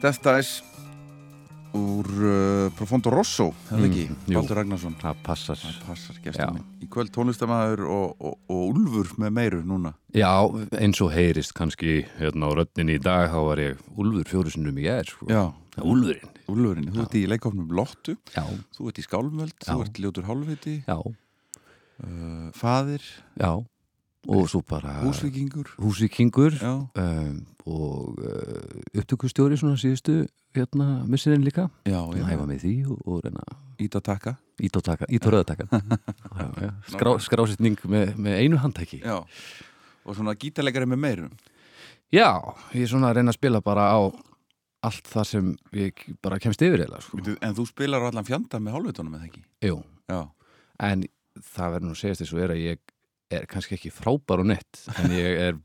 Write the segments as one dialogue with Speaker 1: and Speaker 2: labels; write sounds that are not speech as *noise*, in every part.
Speaker 1: Death Dice úr uh, Profondo Rosso, hefði ekki,
Speaker 2: Mm.
Speaker 1: Baldur Ragnarsson.
Speaker 2: Það passar.
Speaker 1: Það passar Í kvöld tónlistamæður og, og, og Úlfur með meiru núna.
Speaker 2: Já, eins og heyrist kannski hérna á röddinni í dag þá var ég Úlfur fjóru sinnum í gær sko.
Speaker 1: Já,
Speaker 2: Úlfurinn.
Speaker 1: Úlfurinn, þú ert í leikofnum Lottu.
Speaker 2: Já,
Speaker 1: Þú ert í Skálmöld, þú
Speaker 2: Já.
Speaker 1: ert ljótur hálfviti.
Speaker 2: Já,
Speaker 1: uh, Fadir,
Speaker 2: já og svo bara
Speaker 1: húsvikingur
Speaker 2: húsvíkingur
Speaker 1: Já,
Speaker 2: um, og uh, upptökustjóri svona síðustu hérna missininn líka. Og hæfa með því og, og reyna
Speaker 1: ít að taka.
Speaker 2: Ít á taka, ít á röðataka já, já. Skrá, skrásetning með, með einu handtæki.
Speaker 1: Já, og svona gítarleikari með meiru.
Speaker 2: Já, ég er svona að reyna að spila bara á allt það sem ég bara kemst yfir eða sko.
Speaker 1: En þú spilar á allan fjanda með hálfvitunum eða ekki?
Speaker 2: Jú,
Speaker 1: Já,
Speaker 2: en það verður nú segjast þess að er að ég er kannski ekki frábær og nett en ég er,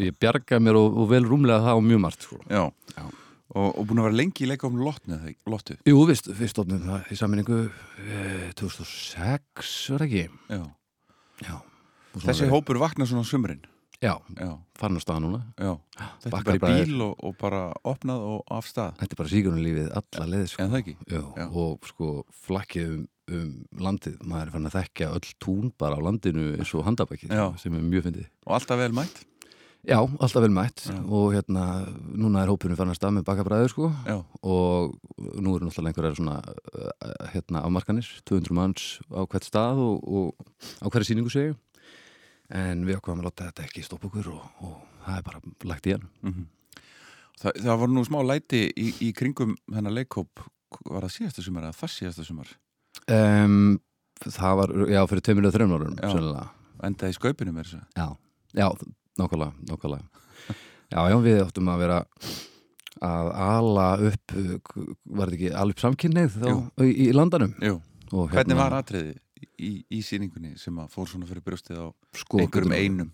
Speaker 2: ég bjarga mér og, og vel rúmlega það á mjög margt sko.
Speaker 1: já,
Speaker 2: Já.
Speaker 1: Og, og búin að vera lengi í Lottu, eða ekki? Lottu?
Speaker 2: Jú, vist, fyrst ofnum það í sammenningu eh, 2006 var ekki?
Speaker 1: Já,
Speaker 2: Já, Og
Speaker 1: þessi hópur vaknar svona á sumrin?
Speaker 2: Já,
Speaker 1: Já,
Speaker 2: farin á stað núna.
Speaker 1: Já. Þetta er
Speaker 2: Bakkar
Speaker 1: bara í bíl og, og bara opnað og af stað.
Speaker 2: Þetta er bara síkurinn lífið alla leið sko.
Speaker 1: En það ekki?
Speaker 2: Og sko flakkið um, um landið, maður er fann að þekkja öll tún bara á landinu eins og handabækið
Speaker 1: Já.
Speaker 2: sem er mjög fyndið.
Speaker 1: Og alltaf vel mætt
Speaker 2: Já, alltaf vel mætt
Speaker 1: Já.
Speaker 2: og hérna, núna er hópurinn fann að stað með bakabræður sko
Speaker 1: Já,
Speaker 2: og nú eru náttúrulega einhverjar svona uh, hérna afmarkanir, 200 manns á hvert stað og, og á hverju sýningu segju en við ákvæðum að láta þetta ekki stoppa okkur og, og það er bara lagt í hann.
Speaker 1: mhm Þa, Það var nú smá læti í, í kringum þennan leikhóp Var það síðasta sumar eða það síðasta sumar?
Speaker 2: Um, það var, já, fyrir tveimur og þreim árum,
Speaker 1: Já.
Speaker 2: sennilega.
Speaker 1: Endaði í skaupinu með þessu
Speaker 2: Já, já, nákvæmlega, nákvæmlega. Já, já, við áttum að vera að ala upp, var þetta ekki alveg samkynneið þá
Speaker 1: Jú.
Speaker 2: í, í landanum?
Speaker 1: Jú,
Speaker 2: Og
Speaker 1: hvernig var atriði í, í sýningunni sem að fór svona fyrir brjóstið á
Speaker 2: sko,
Speaker 1: einhverjum einum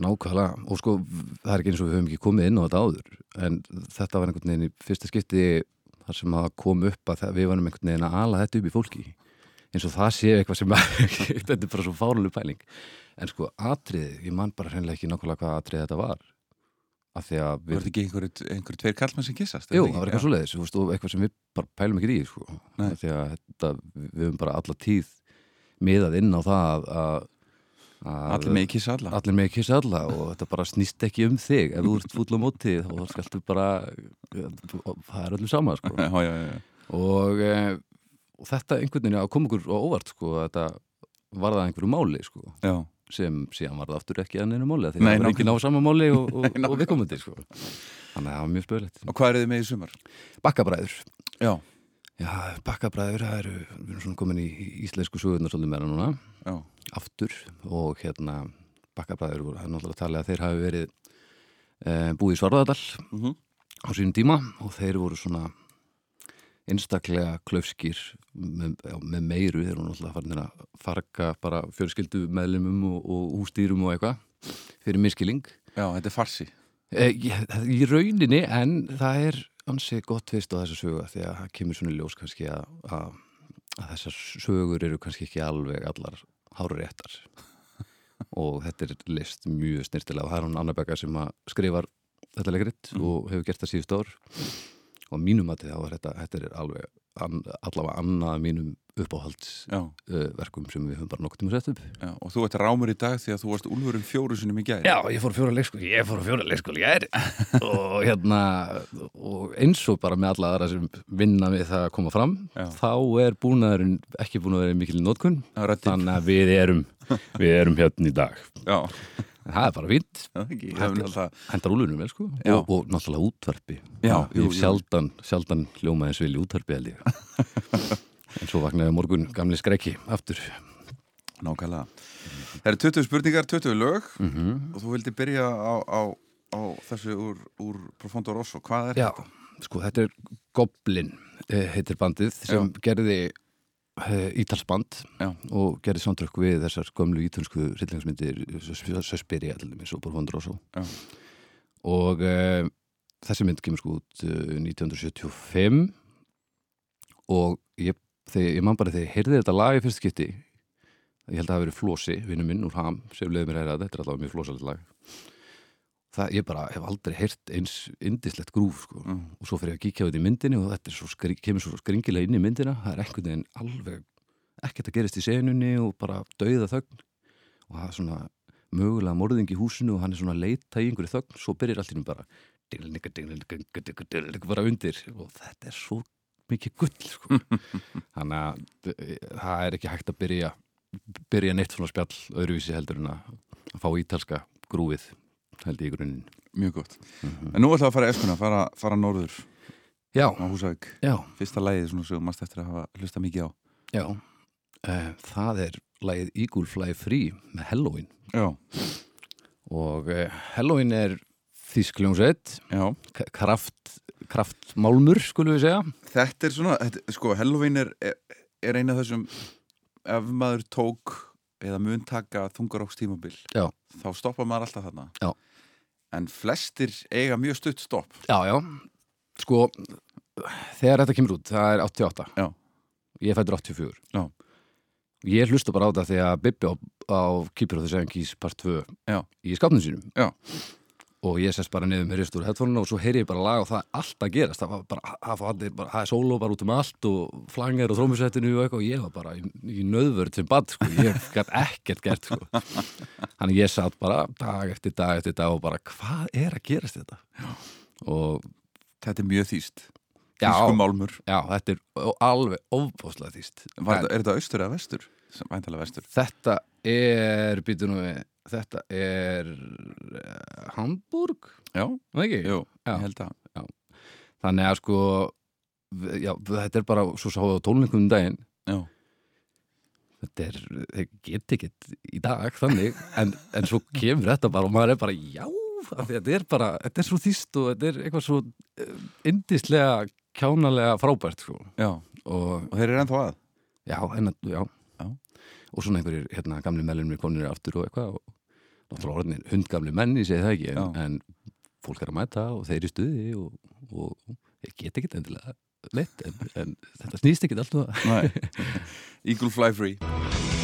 Speaker 2: Nákvæmlega, og sko, það er ekki eins og við höfum ekki komið inn á þetta áður, en þetta var einhvern veginn í fyrsta skipti þar sem að kom upp að við varum einhvern veginn að ala þetta upp í fólki, eins og það sé eitthvað sem, *laughs* þetta er bara svo fáruleg pæling, en sko, atriði, ég man bara hreinlega ekki nákvæmlega hvað atriði þetta var, af því að
Speaker 1: Var
Speaker 2: við
Speaker 1: þetta ekki einhverju einhver tveir kallmenn sem kissast?
Speaker 2: Jú, það var eitthvað svo leiðis og eitthvað sem við bara pælum ekki í sko.
Speaker 1: Nei.
Speaker 2: því að þetta, við höfum bara alla tíð miðað inn á það að, að
Speaker 1: Allir með kissa alla
Speaker 2: allir með kissa alla og þetta bara snýst ekki um þig ef þú ert fúll á móti þá skaltu bara það er öllum sama sko. *laughs*
Speaker 1: Já, já, já,
Speaker 2: og, e, og þetta einhvern veginn að koma okkur á óvart sko, að þetta var það einhverju máli sko,
Speaker 1: já.
Speaker 2: sem síðan var það aftur ekki að neinu máli því
Speaker 1: Nei,
Speaker 2: það var ekki ná sama máli og, og, *laughs* og við komandi sko. þannig að það var mjög spöðlegt
Speaker 1: Og hvað er þið með í sumar?
Speaker 2: Bakkabræður.
Speaker 1: Já,
Speaker 2: Já, bakkabræður, það eru, við erum svona komin í íslensku sögurnar svolítið meira núna,
Speaker 1: já,
Speaker 2: aftur. Og hérna bakkabræður, voru- það er náttúrulega talið að þeir hafi verið e, búið í Svarðardal
Speaker 1: Mhm.
Speaker 2: á sínum tíma. Og þeir voru svona einstaklega klaufskýr með, með meiru, þeir voru náttúrulega farin að farga bara fjölskyldu meðlumum og, og hústýrum og eitthvað fyrir miskiling.
Speaker 1: já, þetta er farsi
Speaker 2: E, í, í rauninni en það er ansi gott vist á þessu sögu því að það kemur svona ljós kannski að, að, að þessar sögur eru kannski ekki alveg allar háru réttar og þetta er list mjög snirtilega og það er hún Anna Begga sem skrifar þetta leikrit
Speaker 1: Mhm.
Speaker 2: og hefur gert það síðust ár og að mínum að þetta, þetta er alveg an, allavega annað mínum uppáhalds
Speaker 1: Já,
Speaker 2: uh, sem við höfum bara nokkuð tíma sett upp.
Speaker 1: Já, og þú ert rámur í dag því að þú varst úlfurum fjóru sinum í gæri
Speaker 2: Já, ég fór fjóra leikskóli, ég fór fjóra leikskóli, ég er *laughs* og hérna, og eins og bara með alla aðra sem vinna við það að koma fram,
Speaker 1: Já.
Speaker 2: þá er búnaðurinn ekki búin að vera mikil nótkun,
Speaker 1: Röddin,
Speaker 2: þannig að við erum, við erum hérna í dag.
Speaker 1: já,
Speaker 2: Það er bara
Speaker 1: já, náttúrulega
Speaker 2: hendar úlunum vel sko,
Speaker 1: Já.
Speaker 2: og, og náttúrulega útvarpi.
Speaker 1: Já, jú, jú.
Speaker 2: sjaldan, sjaldan hljóma eins vil í útvarpi held ég. *laughs* en svo vaknaði morgun gamli skrekki aftur.
Speaker 1: Nákvæmlega Það eru 20 spurningar, 20 lög
Speaker 2: Mm
Speaker 1: og þú vildi byrja á, á, á þessu úr, úr Profondo Rosso Hvað er
Speaker 2: Já,
Speaker 1: þetta?
Speaker 2: sko þetta er Goblin eh, heitir bandið sem gerði eh, ítalsband
Speaker 1: Já.
Speaker 2: og gerði samtrykk við þessar gömlu ítalsku rillingsmyndir Söspiri allir svo Borfondroso
Speaker 1: Já.
Speaker 2: og eh, þessi mynd kemur sko út eh, 1975 og ég, ég man bara þegar ég heyrði þetta lag í fyrst skipti ég held að það hafi verið Flósi, vinnu minn úr Ham sem leiði mér að heyra þetta, þetta er allavega mjög flósalegt lag það, ég bara hef aldrei heyrt eins indislegt grúf sko.
Speaker 1: Mm.
Speaker 2: og svo fyrir ég að kíkja á þetta í myndinni og þetta svo skri, kemur svo skringilega inn í myndina það er einhvern veginn alveg ekkert að gerist í senunni og bara dauða þögn og það er svona mögulega morðing í húsinu og hann er svona að leita í einhverju þögn svo byrjar allt í nú bara dinglninga, dinglninga, dinglninga, bara undir og þetta er svo mikið gull sko. *laughs* þannig að eh, það er ekki hægt að byrja byrja neitt svona spjall öðruvísi heldur en að fá ítalska grúfið held ég í grunninn
Speaker 1: Mjög gott. En nú við að fara eskuna, fara, fara norður
Speaker 2: Já,
Speaker 1: á Húsavík.
Speaker 2: já,
Speaker 1: Fyrsta lagið svona sem mást eftir að hafa hlusta mikið á.
Speaker 2: já uh, Það er lagið Eagle Fly Free með Halloween
Speaker 1: Já,
Speaker 2: og uh, Halloween er þýskljónsveit
Speaker 1: já.
Speaker 2: kraft, kraftmálmur skulum við segja
Speaker 1: Þetta er svona, þetta, sko, Halloween er, er, er eina af þessum, ef maður tók eða mun taka þungarókstímabil, þá stoppa maður alltaf þarna.
Speaker 2: Já.
Speaker 1: En flestir eiga mjög stutt stopp.
Speaker 2: Já, já, sko þegar þetta kemur út, það er 88
Speaker 1: Já.
Speaker 2: Ég fættur 84
Speaker 1: Já.
Speaker 2: Ég hlusta bara á þetta þegar Bibbi á, á Keeper of the Seven Keys part 2
Speaker 1: Já.
Speaker 2: í skapnum sínum
Speaker 1: Já.
Speaker 2: Og ég sest bara niður með ristur headphone og svo heyri ég bara lag og það er allt að gerast það, var bara, það, er sóló bara út um allt og flanger og þrómusettinu og eitthvað og ég var bara í, í nöðvörð sem bad sko. ég gætt ekkert gert sko. þannig ég satt bara dag eftir dag eftir dag og bara hvað er að gerast þetta og
Speaker 1: Þetta er mjög þýst.
Speaker 2: Já.
Speaker 1: Þýsku málmur.
Speaker 2: já, þetta er alveg ofbáslega þýst
Speaker 1: Var,
Speaker 2: En
Speaker 1: er þetta austur eða vestur? Væntalega vestur.
Speaker 2: þetta er býtu nú við þetta er uh, Hamburg,
Speaker 1: Já,
Speaker 2: það ekki?
Speaker 1: jú,
Speaker 2: Já.
Speaker 1: ég held að.
Speaker 2: Þannig að sko já, þetta er bara, svo sáðu á tónleikum um daginn
Speaker 1: Já.
Speaker 2: þetta er, þeir get ekki í dag þannig, en, en svo kemur þetta bara og maður er bara, já þetta er bara, þetta er svo þýst og þetta er eitthvað svo indislega kjánalega frábært sko.
Speaker 1: Já.
Speaker 2: og
Speaker 1: Og þeir eru ennþá að.
Speaker 2: já, en að, já. Og svona einhverjir hérna, gamli mellunir komnir aftur og eitthvað og náttúrulega orðinir hundgamli menn, ég segi það ekki en, en fólk er að mæta og þeir eru stuði og, og ég get ekki endilega leitt en, en þetta snýst ekki alltaf
Speaker 1: Nei. *laughs* Eagle Fly Free.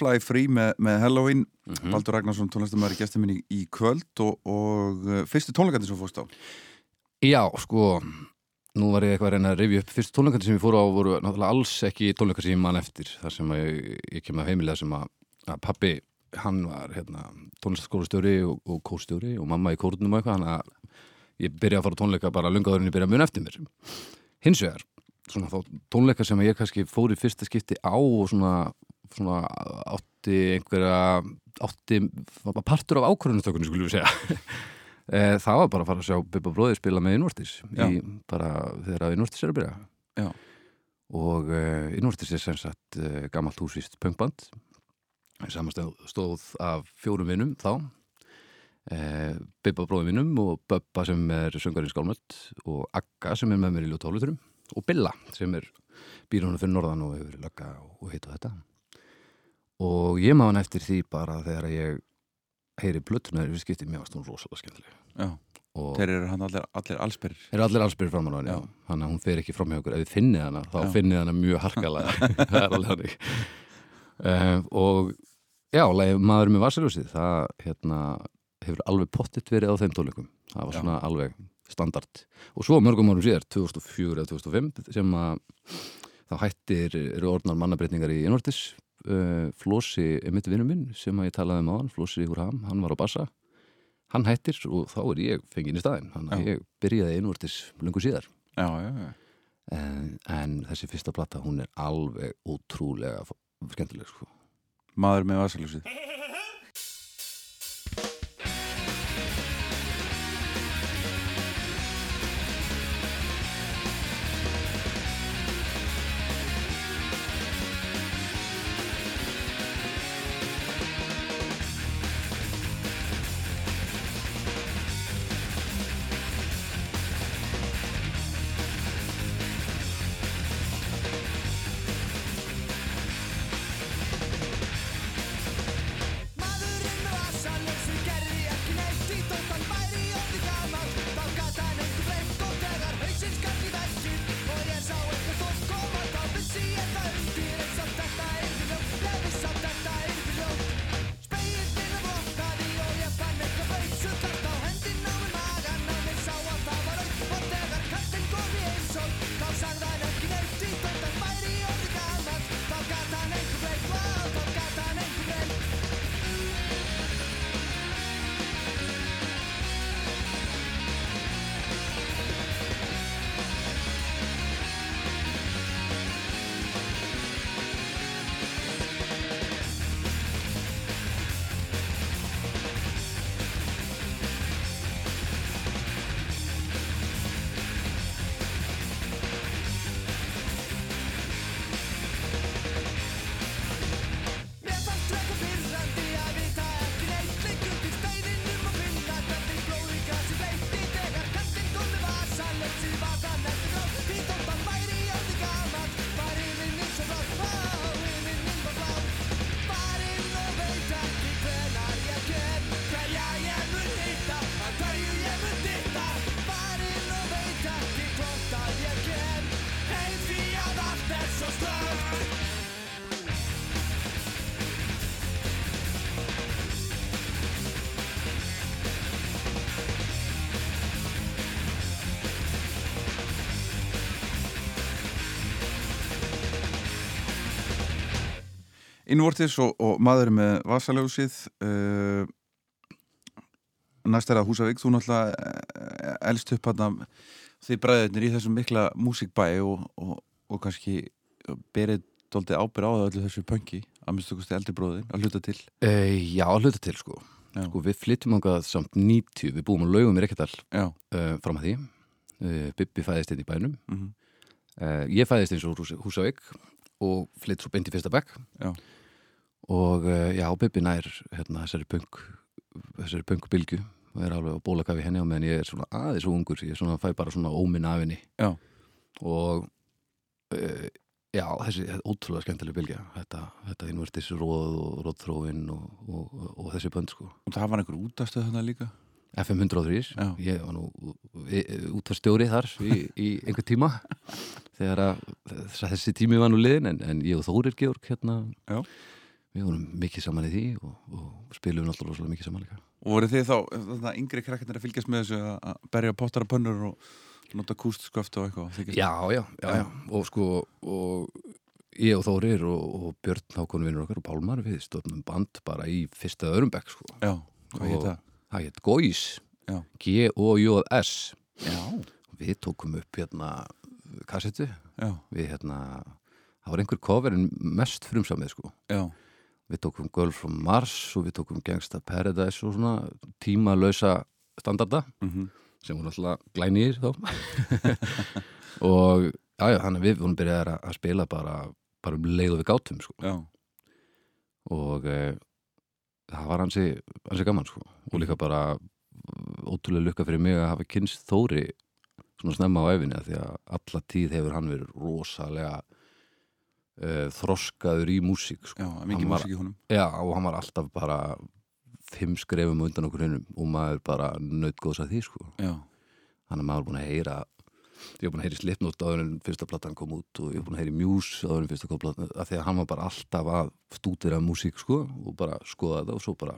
Speaker 1: Fly Free með, með Halloween.
Speaker 2: Mhm.
Speaker 1: Baldur Ragnarsson tónlistamæður í gestum minni í kvöld og, og uh, fyrstu tónleikandi sem fórst á.
Speaker 2: Já, sko nú var ég eitthvað að reyna að rifja upp fyrst tónleikandi sem ég fór á voru náttúrulega alls ekki tónleikar sem ég man eftir. Þar sem ég, ég kem að heimilega sem að, að pappi, hann var hérna, tónlistaskólastjóri og, og kórstjóri og mamma í kórnum og eitthvað hann að ég byrja að fara tónleika bara lungaður en ég byrja mun eftir mér. Hins vegar, svona þá tónleika sem ég kannski fór í fyrsta skipti á og svona, svona átti einhverja átti, partur af ákvörðunastökunni skulum við segja. *laughs* Eh, það var bara að fara að sjá Bubba bróði spila með Innvortis bara þegar Innvortis er að byrja.
Speaker 1: Já.
Speaker 2: og uh, Innvortis er sem sagt uh, gammalt húsvist punkband samastöð stóð af fjórum vinnum þá. Bubba bróði vinnum og Bubba sem er söngarinn skálmöld og Agga sem er með mér í ljótóluturum og Billa sem er býrunum fyrir norðan og hefur lögga og hitt og þetta og ég má hann eftir því bara þegar ég heyri blötunar við skipti mér varst hún rosalega skemmtileg.
Speaker 1: Já, þeir eru hann allir, allir allsperrir
Speaker 2: eru allir allsbyrjir henni
Speaker 1: Já.
Speaker 2: já. þannig að hún fer ekki fram hjá okkur. Ef þið finnið hana, þá
Speaker 1: Já.
Speaker 2: finnið hana mjög harkalega. *laughs* *laughs* Það er alveg hannig uh, og já, lagi maður með vasaljósið það hérna, hefur alveg pottitt verið á þeim tónleikum. Það var
Speaker 1: Já.
Speaker 2: svona alveg standard. Og svo mörgum árum síðar, 2004 eða 2005 sem að þá hættir eru orðnar mannabreitningar í innvortis uh, Flósi er mitt vinnur minn sem að ég talaði um á hann, Flósi úr ham, hann var á bassa hann hættir og þá er ég fenginn í staðinn, þannig að ég byrjaði innvortis lungu síðar.
Speaker 1: Já, já, já.
Speaker 2: En, en þessi fyrsta plata hún er alveg ótrúlega f- skemmtileg sko.
Speaker 1: Maður með vasaljósið Innvortis og, og maður með vasaljósið uh, næst er að Húsavík. Þú náttúrulega uh, elst upp hann því bræðirnir í þessum mikla músikbæ og, og, og kannski berið dóldi ábyrð á það öllu þessu pönki að minnstu kosti eldri bróðin að hluta til.
Speaker 2: Uh, Já, að hluta til sko. Sko Við flyttum ángað samt 90 við búum á laugum í Reykjadal uh, fram að því. Uh, Bibbi fæðist inn í bænum.
Speaker 1: Mm
Speaker 2: uh, Ég fæðist eins og Hús Húsavík og flytt svo beint í fyrsta bekk.
Speaker 1: Já.
Speaker 2: Og uh, já, Bibbi nær hérna, þessari punk þessari punkubilgju og er alveg á bólakafi henni á meðan ég er svona aðeins og ungur. Ég svona, fæ bara svona óminn af henni.
Speaker 1: Já.
Speaker 2: og uh, já, þessi ótrúlega skemmtileg bilgja þetta, þetta innvertis róð og róðþróin og, og, og, og þessi bönd sko.
Speaker 1: Og það var einhver útastöð þarna líka?
Speaker 2: FM 103,
Speaker 1: Já.
Speaker 2: ég var nú útvarstjóri þar í, í einhver tíma. *laughs* Þegar að þessi tími var nú liðin en, en ég og Þórir Georg hérna
Speaker 1: Já.
Speaker 2: Við vorum mikið saman í því og, og spilum náttúrulega rosalega mikið saman líka.
Speaker 1: Og voru þið þá, þarna, yngri krakkarnir að fylgjast með þessu að- að berja pottar og pönnur og nota kústsköft og eitthvað
Speaker 2: Já, já, já, já. og sko og ég og Þórir og, og Björn Hákon vinnur okkar og Pálmar við stofnum band bara í fyrsta öðrum bekk sko.
Speaker 1: Já, hvað heit það?
Speaker 2: það heit Góis. G-O-J-S
Speaker 1: Já,
Speaker 2: við tókum upp hérna kassetu.
Speaker 1: Já,
Speaker 2: við hérna það var einhver coverin mest frumsamið sko.
Speaker 1: Já,
Speaker 2: við tókum Girl from Mars og við tókum Gangsta Paradise og svona tímalausa standarda
Speaker 1: mhm,
Speaker 2: sem voru alltaf glænýðir þá *laughs* og já, já, þannig að við vorum byrjaðið að spila bara, bara um leið og við gátum sko. og e, það var hansi, hansi gaman sko. og líka bara ótrúlega lukka fyrir mig að hafa kynst Þóri svona snemma á efinni af því að alla tíð hefur hann verið rosalega þroskaður í músík sko.
Speaker 1: já, mikið músík í honum
Speaker 2: Já, og hann var alltaf bara fimm skrefum undan okkur hinnum og maður bara nautgóðs að því sko.
Speaker 1: Já,
Speaker 2: hann er maður búin að heyra ég er búin að heyra í Slipnót áður en fyrsta platan kom út og ég er búin að heyra Muse áður en fyrsta kom platan af því að hann var bara alltaf að stúdira músík sko og bara skoða það og svo bara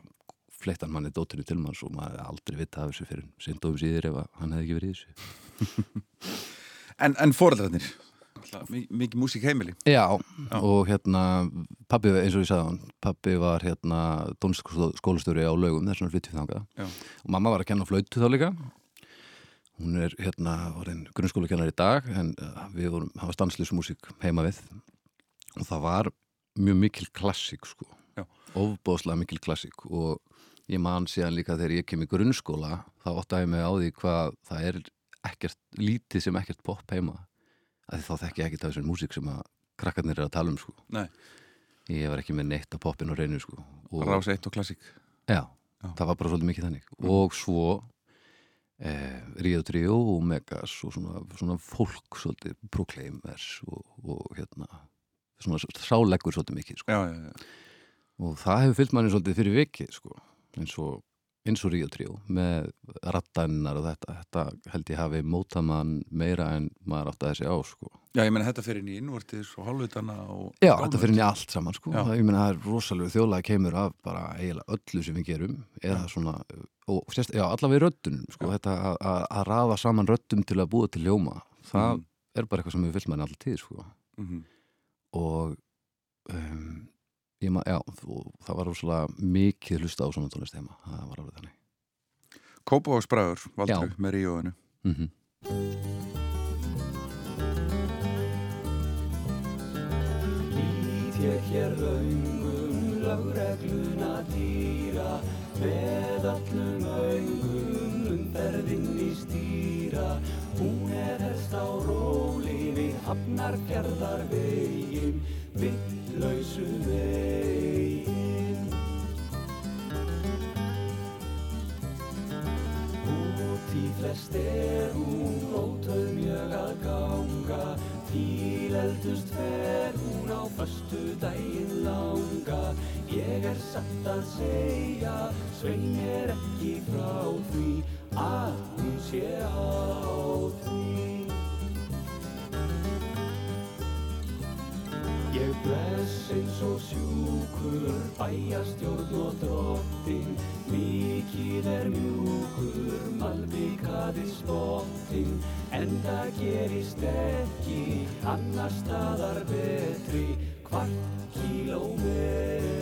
Speaker 2: fleittan manni dóttirinn til manns og maður aldrei vita af þessu fyrir um síður ef að hann hefði ekki verið í þessu *laughs*
Speaker 1: En, en mi- mikið músík heimili.
Speaker 2: Já, og hérna pabbi, eins og ég sagði hann, pabbi var hérna tónskólastjóri á laugum þess vegna flyttið þangað.
Speaker 1: Já.
Speaker 2: og mamma var að kenna á flautu þá líka. Hún er hérna orðin grunnskólakennar í dag en uh, við vorum, hafa stanslýsmúsík heima við. Og það var mjög mikil klassík sko.
Speaker 1: Já.
Speaker 2: ofbóðslega mikil klassík. Og ég man síðan líka þegar ég kem í grunnskóla þá óttaði mig á því hvað það er ekkert, lítið sem ekkert pop heima að þá þekki ég ekkert af þessum músík sem að krakkarnir er að tala um sko
Speaker 1: Nei,
Speaker 2: ég var ekki með neitt af poppin og reynu sko og,
Speaker 1: Rás 1 og klassík
Speaker 2: já,
Speaker 1: Já.
Speaker 2: það var bara svolítið mikið þannig og svo eh, Ríó Tríó og Megas og svona, svona fólk svolítið Proclaimers og, og hérna svona sáleggur svolítið mikið sko.
Speaker 1: Já, já, já,
Speaker 2: og það hefur fyllt manni svolítið fyrir vikið sko. eins og eins og Ríó Tríó með rattannar og þetta, þetta held ég hafi mótað mann meira en maður átti að þessi á sko.
Speaker 1: já, ég meina þetta fyrir inn í innvortis og hálfutana og
Speaker 2: Já, þetta fyrir henni allt saman sko. Það, ég meina það er rosalega þjóðlega kemur af bara eiginlega öllu sem við gerum eða svona, og sérst, já, allavega í röddunum sko,
Speaker 1: Já.
Speaker 2: þetta að- að að rafa saman röddum til að búa til ljóma það
Speaker 1: Mhm.
Speaker 2: er bara eitthvað sem við fylgum manni alltaf tíð sko.
Speaker 1: Mhm.
Speaker 2: og um, ma, já, það var rosalega mikið hlusta á svona tónlist heima. Það var alveg þannig.
Speaker 1: Kópavogsbræður, Valdur, með Ríóinu.
Speaker 2: Mm
Speaker 3: Lít ég hér laungum lögregluna dýra með öllum augum umferðin í stýra. Hún er helst á róli við hafnar fjarðar vegin vittlausu vegin. Út í flest er hún ótöð mjög að ganga. Til eldust fer hún á föstu daginn langa. Ég er satt að segja, svein er ekki frá því Að hún sé á því Ég bless eins og sjúkur, bæjastjórn og drottin Mikið er mjúkur, malbikaði spottin En það gerist ekki, annar staðar betri Kvart kílómetri.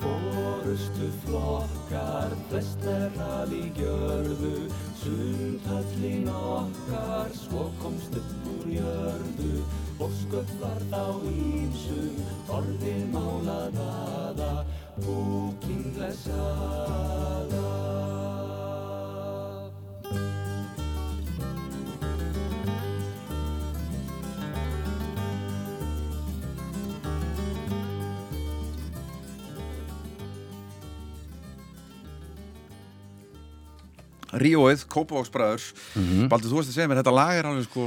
Speaker 3: Fórustu flokkar, flest er að í gjörðu Sundhöllin okkar, svo komst upp úr jörðu. Og sköp var þá ímsum, orðið málaðaða. Búking blessaða
Speaker 1: Ríóið, Kópavogsbræður.
Speaker 2: Mhm.
Speaker 1: Baldur, þú veist að segja mér, þetta lag er alveg sko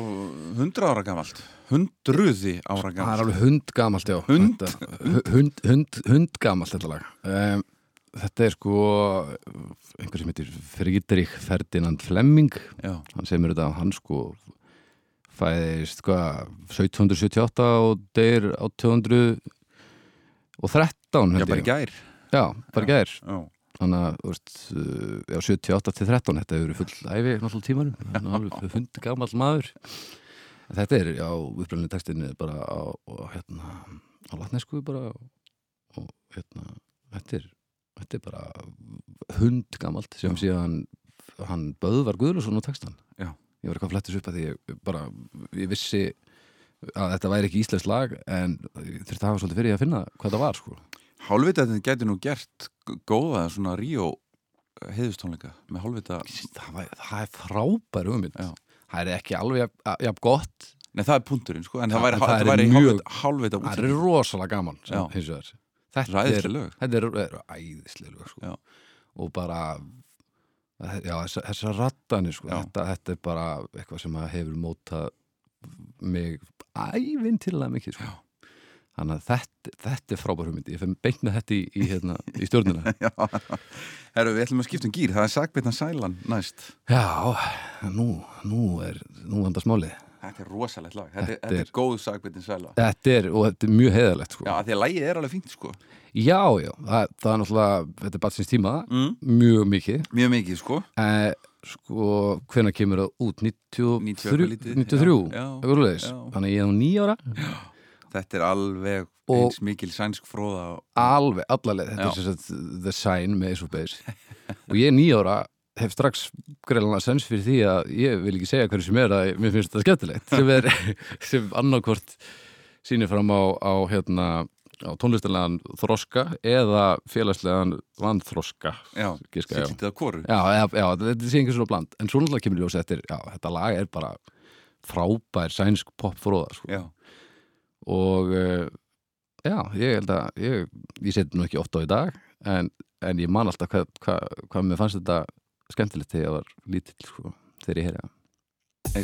Speaker 1: 100 ára gamalt. Hundruði ára
Speaker 2: Það er
Speaker 1: gamalt
Speaker 2: alveg hundgamalt, já.
Speaker 1: Hund?
Speaker 2: Hund, hund, hundgamalt þetta lag. Um, Þetta er sko einhver sem heitir Friedrich Ferdinand Flemming.
Speaker 1: Já,
Speaker 2: hann segir mér þetta að hann sko fæðist hvað 1778 og deyr á 213
Speaker 1: Já,
Speaker 2: held
Speaker 1: bara í
Speaker 2: ég.
Speaker 1: gær.
Speaker 2: Já, bara gær.
Speaker 1: Já,
Speaker 2: þannig að þú veist, uh, já, 78 til 13 þetta hefur verið full æfi náttúrulega tímanum. Hann er alveg hund gamall maður. En þetta er, já, upprænlega textinni bara á, á hérna á latnesku bara og hérna, þetta er þetta er bara hund gamalt sem síðan hann Böðvar Guðlusson á textan
Speaker 1: Já.
Speaker 2: ég var eitthvað flettis upp að því ég bara, ég vissi að þetta væri ekki íslensk lag en þurfti að hafa svolítið fyrir ég að finna hvað það var sko
Speaker 1: Hálfvita þetta getur nú gert góða svona Ríó heiðustónleika með hálfvita
Speaker 2: það, það er frábær hugmynd
Speaker 1: Já.
Speaker 2: það er ekki alveg jafn, gott
Speaker 1: Nei, það er punkturinn, sko, en það
Speaker 2: það
Speaker 1: það væri hálfvita, hálfvita
Speaker 2: það er rosalega gaman sem,
Speaker 1: Það
Speaker 2: þetta er,
Speaker 1: æðislega lög
Speaker 2: sko. Og bara já, þessar þessa rattanir sko. Þetta, þetta er bara eitthvað sem hefur mótað mig ævintilega mikið sko. Þannig að þetta, þetta er frábær hugmynd. Ég finn beint með þetta í, í, hérna, í stjórnina. *laughs*
Speaker 1: Já, herru, við ætlum að skipta um gýr Það er Sagbjörn Sælan næst.
Speaker 2: Já, nú, nú er nú vandast málið.
Speaker 1: Þetta er rosalegt lag, þetta,
Speaker 2: Þetta
Speaker 1: þetta er
Speaker 2: er-
Speaker 1: góð Sagbjörn Sæla.
Speaker 2: Þetta er, og þetta er mjög heiðalegt sko.
Speaker 1: Já, því að lægið er alveg fínt, sko.
Speaker 2: Já, já, það, það er náttúrulega þetta er bara síns tíma,
Speaker 1: mm.
Speaker 2: mjög mikið.
Speaker 1: Mjög mikið, sko.
Speaker 2: Eh, sko, hvenær kemur það út?
Speaker 1: 90
Speaker 2: 93?
Speaker 1: eitthvað lítið,
Speaker 2: 93?
Speaker 1: já, já, já.
Speaker 2: Þannig ég er nú nýja ára
Speaker 1: Þetta er alveg eins mikil sænsk fróða og...
Speaker 2: alveg, allaleg, þetta
Speaker 1: Já.
Speaker 2: er sem sagt The Sign með Ace of Base. Og ég er nýja ára hef strax greiðlega sens fyrir því að ég vil ekki segja hverju sem er að mér finnst þetta skemmtilegt sem er, *laughs* sem annarkvort sýnir fram á, á hérna á tónlistilegan þroska eða félagslegan vanþroska
Speaker 1: Já, lítið af hvoru
Speaker 2: Já, já, já, þetta sé einhvers svona bland. En svo náttúrulega kemur ljós eftir, já, þetta lag er bara frábær sænsk popfróða sko.
Speaker 1: Já,
Speaker 2: og uh, já, ég held að ég, ég seti nú ekki oft á í dag en, en ég man alltaf hvað hva, hva mér fannst þetta skemmtilegt þegar ég var lítill sko, þegar ég heyri það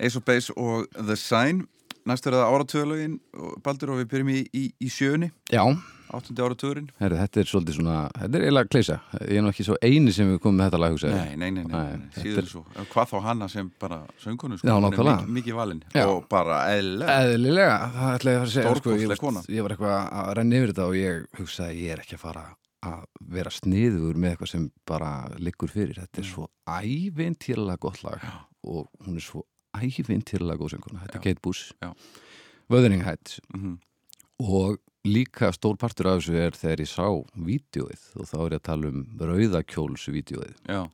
Speaker 1: Ace of Base
Speaker 4: og The Sign. Næst er það áratöðalögin Baldur og við byrjum í, í, í sjöunni.
Speaker 2: Já,
Speaker 4: Áttundi áratöðurinn
Speaker 2: herri, þetta er svolítið svona, þetta er eiginlega kleisa. Ég er nú ekki svo eini sem við komum með þetta lag.
Speaker 4: Nei, nei, nei, nei,
Speaker 2: Nei,
Speaker 4: síður
Speaker 2: er-
Speaker 4: svo. Hvað þá hanna sem bara söngkonu sko,
Speaker 2: Já, nákvæmlega.
Speaker 4: mikið, mikið valinn
Speaker 2: Já.
Speaker 4: og bara eðlilega.
Speaker 2: Eðlilega, það ætla ég að fara að segja sko, ég, ég var eitthvað að renna yfir þetta og ég hugsaði ég er ekki að fara að vera sniður með eitthvað sem bara liggur fyrir. Þetta er
Speaker 4: Mm.
Speaker 2: svo ævintýrlega gott lag og hún er svo ævintýrlega góð sönguna, þetta er Kate Bush. Wuthering Heights
Speaker 4: Mhm.
Speaker 2: og líka stór partur af þessu er þegar ég sá vídeoið og þá er ég að tala um rauðakjólsvídeoið
Speaker 4: Já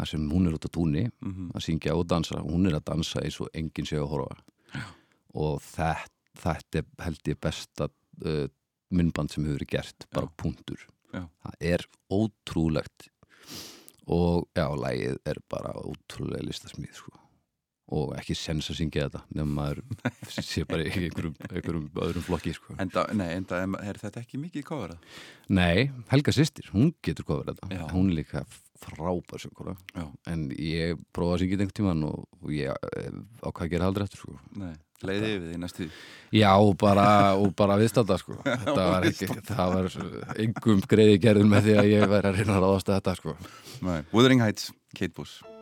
Speaker 2: þar sem hún er út á túnni
Speaker 4: mhm.
Speaker 2: að syngja og dansa hún er að dansa eins og enginn sé að horfa
Speaker 4: Já.
Speaker 2: og þetta, þetta er held ég besta uh, myndband sem hefur verið gert bara
Speaker 4: Já.
Speaker 2: punktur
Speaker 4: Já.
Speaker 2: það er ótrúlegt og já, lægið er bara ótrúlega listasmíð sko. Og ekki sens að syngja þetta nema maður *laughs* sé bara í einhverjum, einhverjum öðrum flokki sko.
Speaker 4: Enda, nei, enda er þetta ekki mikið kofrað
Speaker 2: Nei, Helga sýstir, hún getur verið þetta
Speaker 4: Já.
Speaker 2: hún er líka frábær
Speaker 4: Já.
Speaker 2: en ég prófaði að syngja þetta einhvern tímann og, og ég eh, ákvað að gera aldrei eftir sko.
Speaker 4: Nei, leiði yfir því næstu
Speaker 2: Já, og bara, og bara viðstanda sko. *laughs* þetta var ekki, það var engum greiði gerðin með því að ég væri að reyna að ráðast að þetta sko.
Speaker 4: Nei. Wuthering Heights, Kate Bush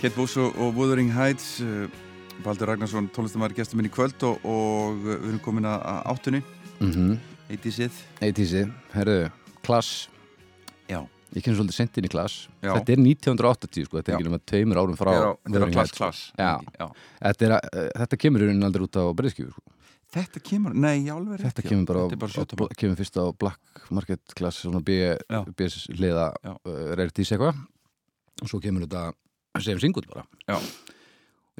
Speaker 1: Kate Boss og, Wuthering Heights uh, Baldur Ragnarsson, tónlistamæri gestur minn í kvöld og, og uh, við erum komin að að áttunni
Speaker 2: mm -hmm.
Speaker 1: Eitið sitt
Speaker 2: Eitísi, herru, klass
Speaker 1: Já,
Speaker 2: Ég kemur svolítið sent inn í klass
Speaker 1: Já.
Speaker 2: Þetta er 1980 sko, þetta er
Speaker 1: Já.
Speaker 2: ekki nema tveimur árum frá
Speaker 1: þetta er á- þetta er á
Speaker 2: Wuthering
Speaker 1: klass klass
Speaker 2: Já.
Speaker 1: Já.
Speaker 2: Þetta, er, að- þetta kemur í rauninni aldrei út á breyðskjöfu sko.
Speaker 1: Þetta kemur, nei, já, alveg
Speaker 2: Þetta
Speaker 1: já.
Speaker 2: kemur bara, á,
Speaker 1: Þetta bara
Speaker 2: á, bl- kemur fyrst á Black Market Class svona B,
Speaker 1: Já.
Speaker 2: B hliða
Speaker 1: Já.
Speaker 2: uh, reyrdís eitthvað og svo kemur þetta sem singull bara
Speaker 1: Já.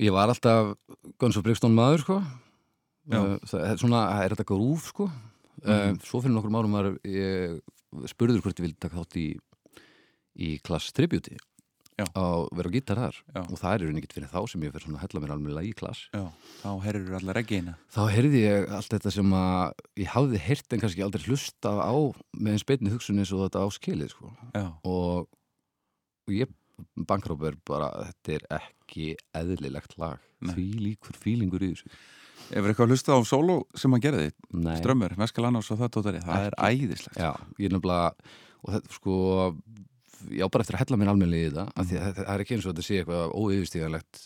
Speaker 2: Ég var alltaf Guns of Brixton maður sko uh, það er svona, það er þetta grúf sko
Speaker 1: Mhm.
Speaker 2: svo fyrir nokkrum árum var ég spurður hvort ég vildi taka þátt í í Class Tribute
Speaker 1: Já.
Speaker 2: á vera gítar þar
Speaker 1: Já.
Speaker 2: og það er rauninni ekkert fyrir þá sem ég fyrir svona að hella mér alveg í Class
Speaker 1: Já, þá herrir allar reggina
Speaker 2: þá heyrði ég allt þetta sem að ég hafði heyrt en kannski aldrei hlusta á með eins beinni hugsun eins og þetta á skilið sko. Og, og ég bankrópur bara þetta er ekki eðlilegt lag
Speaker 1: Nei.
Speaker 2: því líkur fílingur í þessu
Speaker 1: Hefur eitthvað hlustað á sóló sem hann gerði
Speaker 2: Nei.
Speaker 1: Strömmur, Meskalannás og það tóttari Það er æðislegt
Speaker 2: Já, ég er nefnilega og þetta sko ég á bara eftir að hella mér almennilega í þetta af því að þetta það er ekki eins og þetta sé eitthvað óyfirstíðanlegt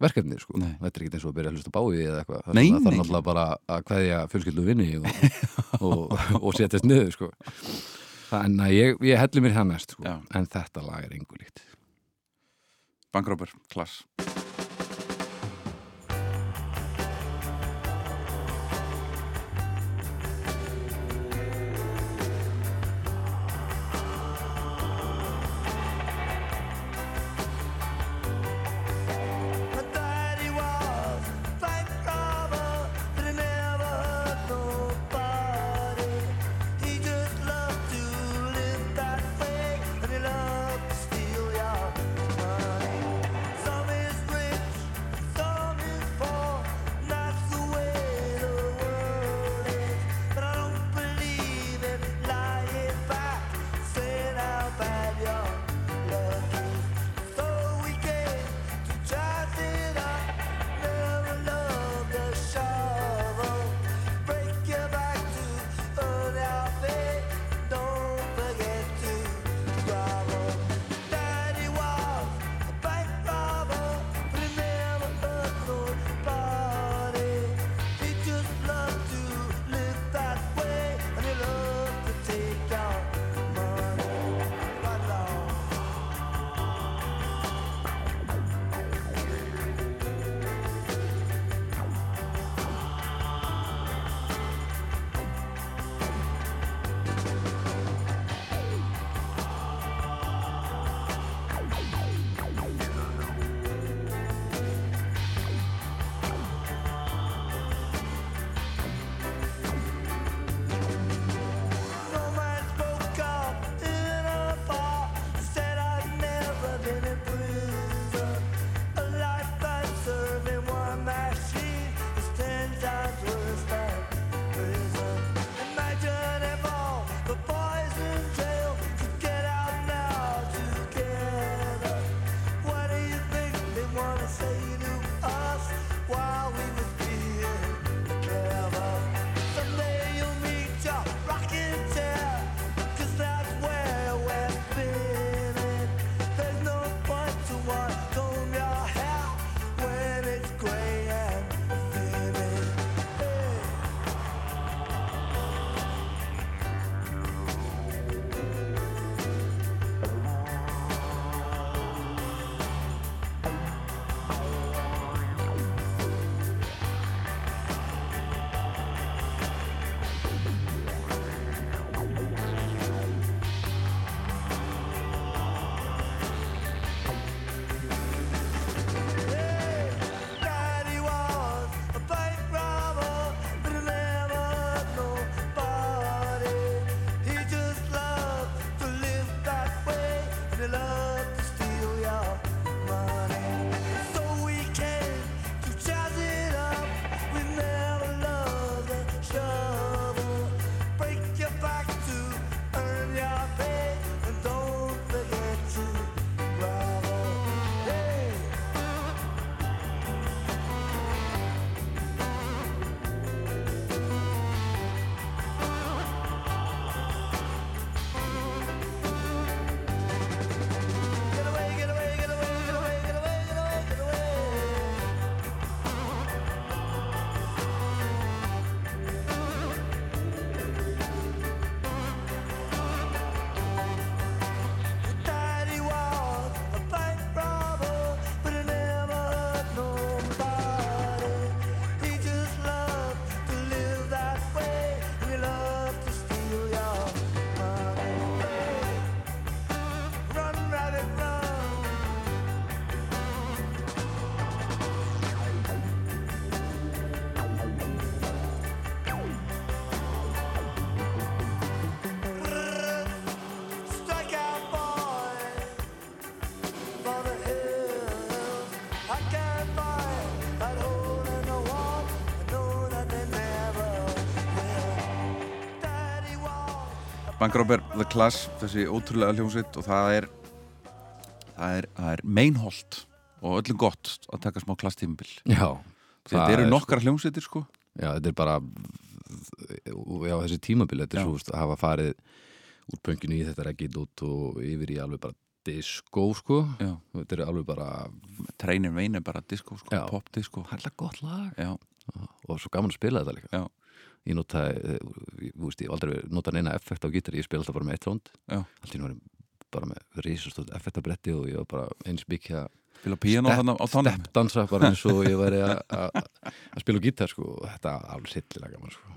Speaker 2: verkefni sko.
Speaker 1: Nei.
Speaker 2: þetta er ekki eins og að byrja að hlusta báið eða eitthvað það, er náttúrulega bara að kveðja fjölskyldu vinni og, *laughs* og, og setjast niður sko. þannig að ég, ég helli mér það mest sko.
Speaker 1: Já.
Speaker 2: en þetta lag er engu líkt
Speaker 1: Bankrópur, klass Bankróper The Class, þessi ótrúlega hljómsveit og það er það er, er meinholt og öllum gott að taka smá klasstímabil
Speaker 2: Já,
Speaker 1: þetta eru
Speaker 2: er
Speaker 1: nokkar hljómsveitir sko
Speaker 2: Já, þetta er bara já, þessi tímabil, þetta er
Speaker 1: Já.
Speaker 2: svo veist, að hafa farið úr pönginu í þetta reggit út og yfir í alveg bara disco, sko
Speaker 1: Já.
Speaker 2: þetta er alveg bara,
Speaker 1: Trainin Vein er bara disco sko,
Speaker 2: Já.
Speaker 1: pop disco
Speaker 2: það er alltaf gott lag
Speaker 1: Já,
Speaker 2: og svo gaman að spila þetta líka
Speaker 1: Já.
Speaker 2: Ég notaði, eh, ég, þú veist, ég aldrei notað neina effekt á gítar, ég spila alltaf bara með eitt tónd
Speaker 1: Já.
Speaker 2: allt í nú ég bara með risastótt effektabretti og ég var bara eins byggja steppdansa bara eins og ég væri að- *laughs* spila gítar, sko, þetta er alveg sillilega gaman, sko.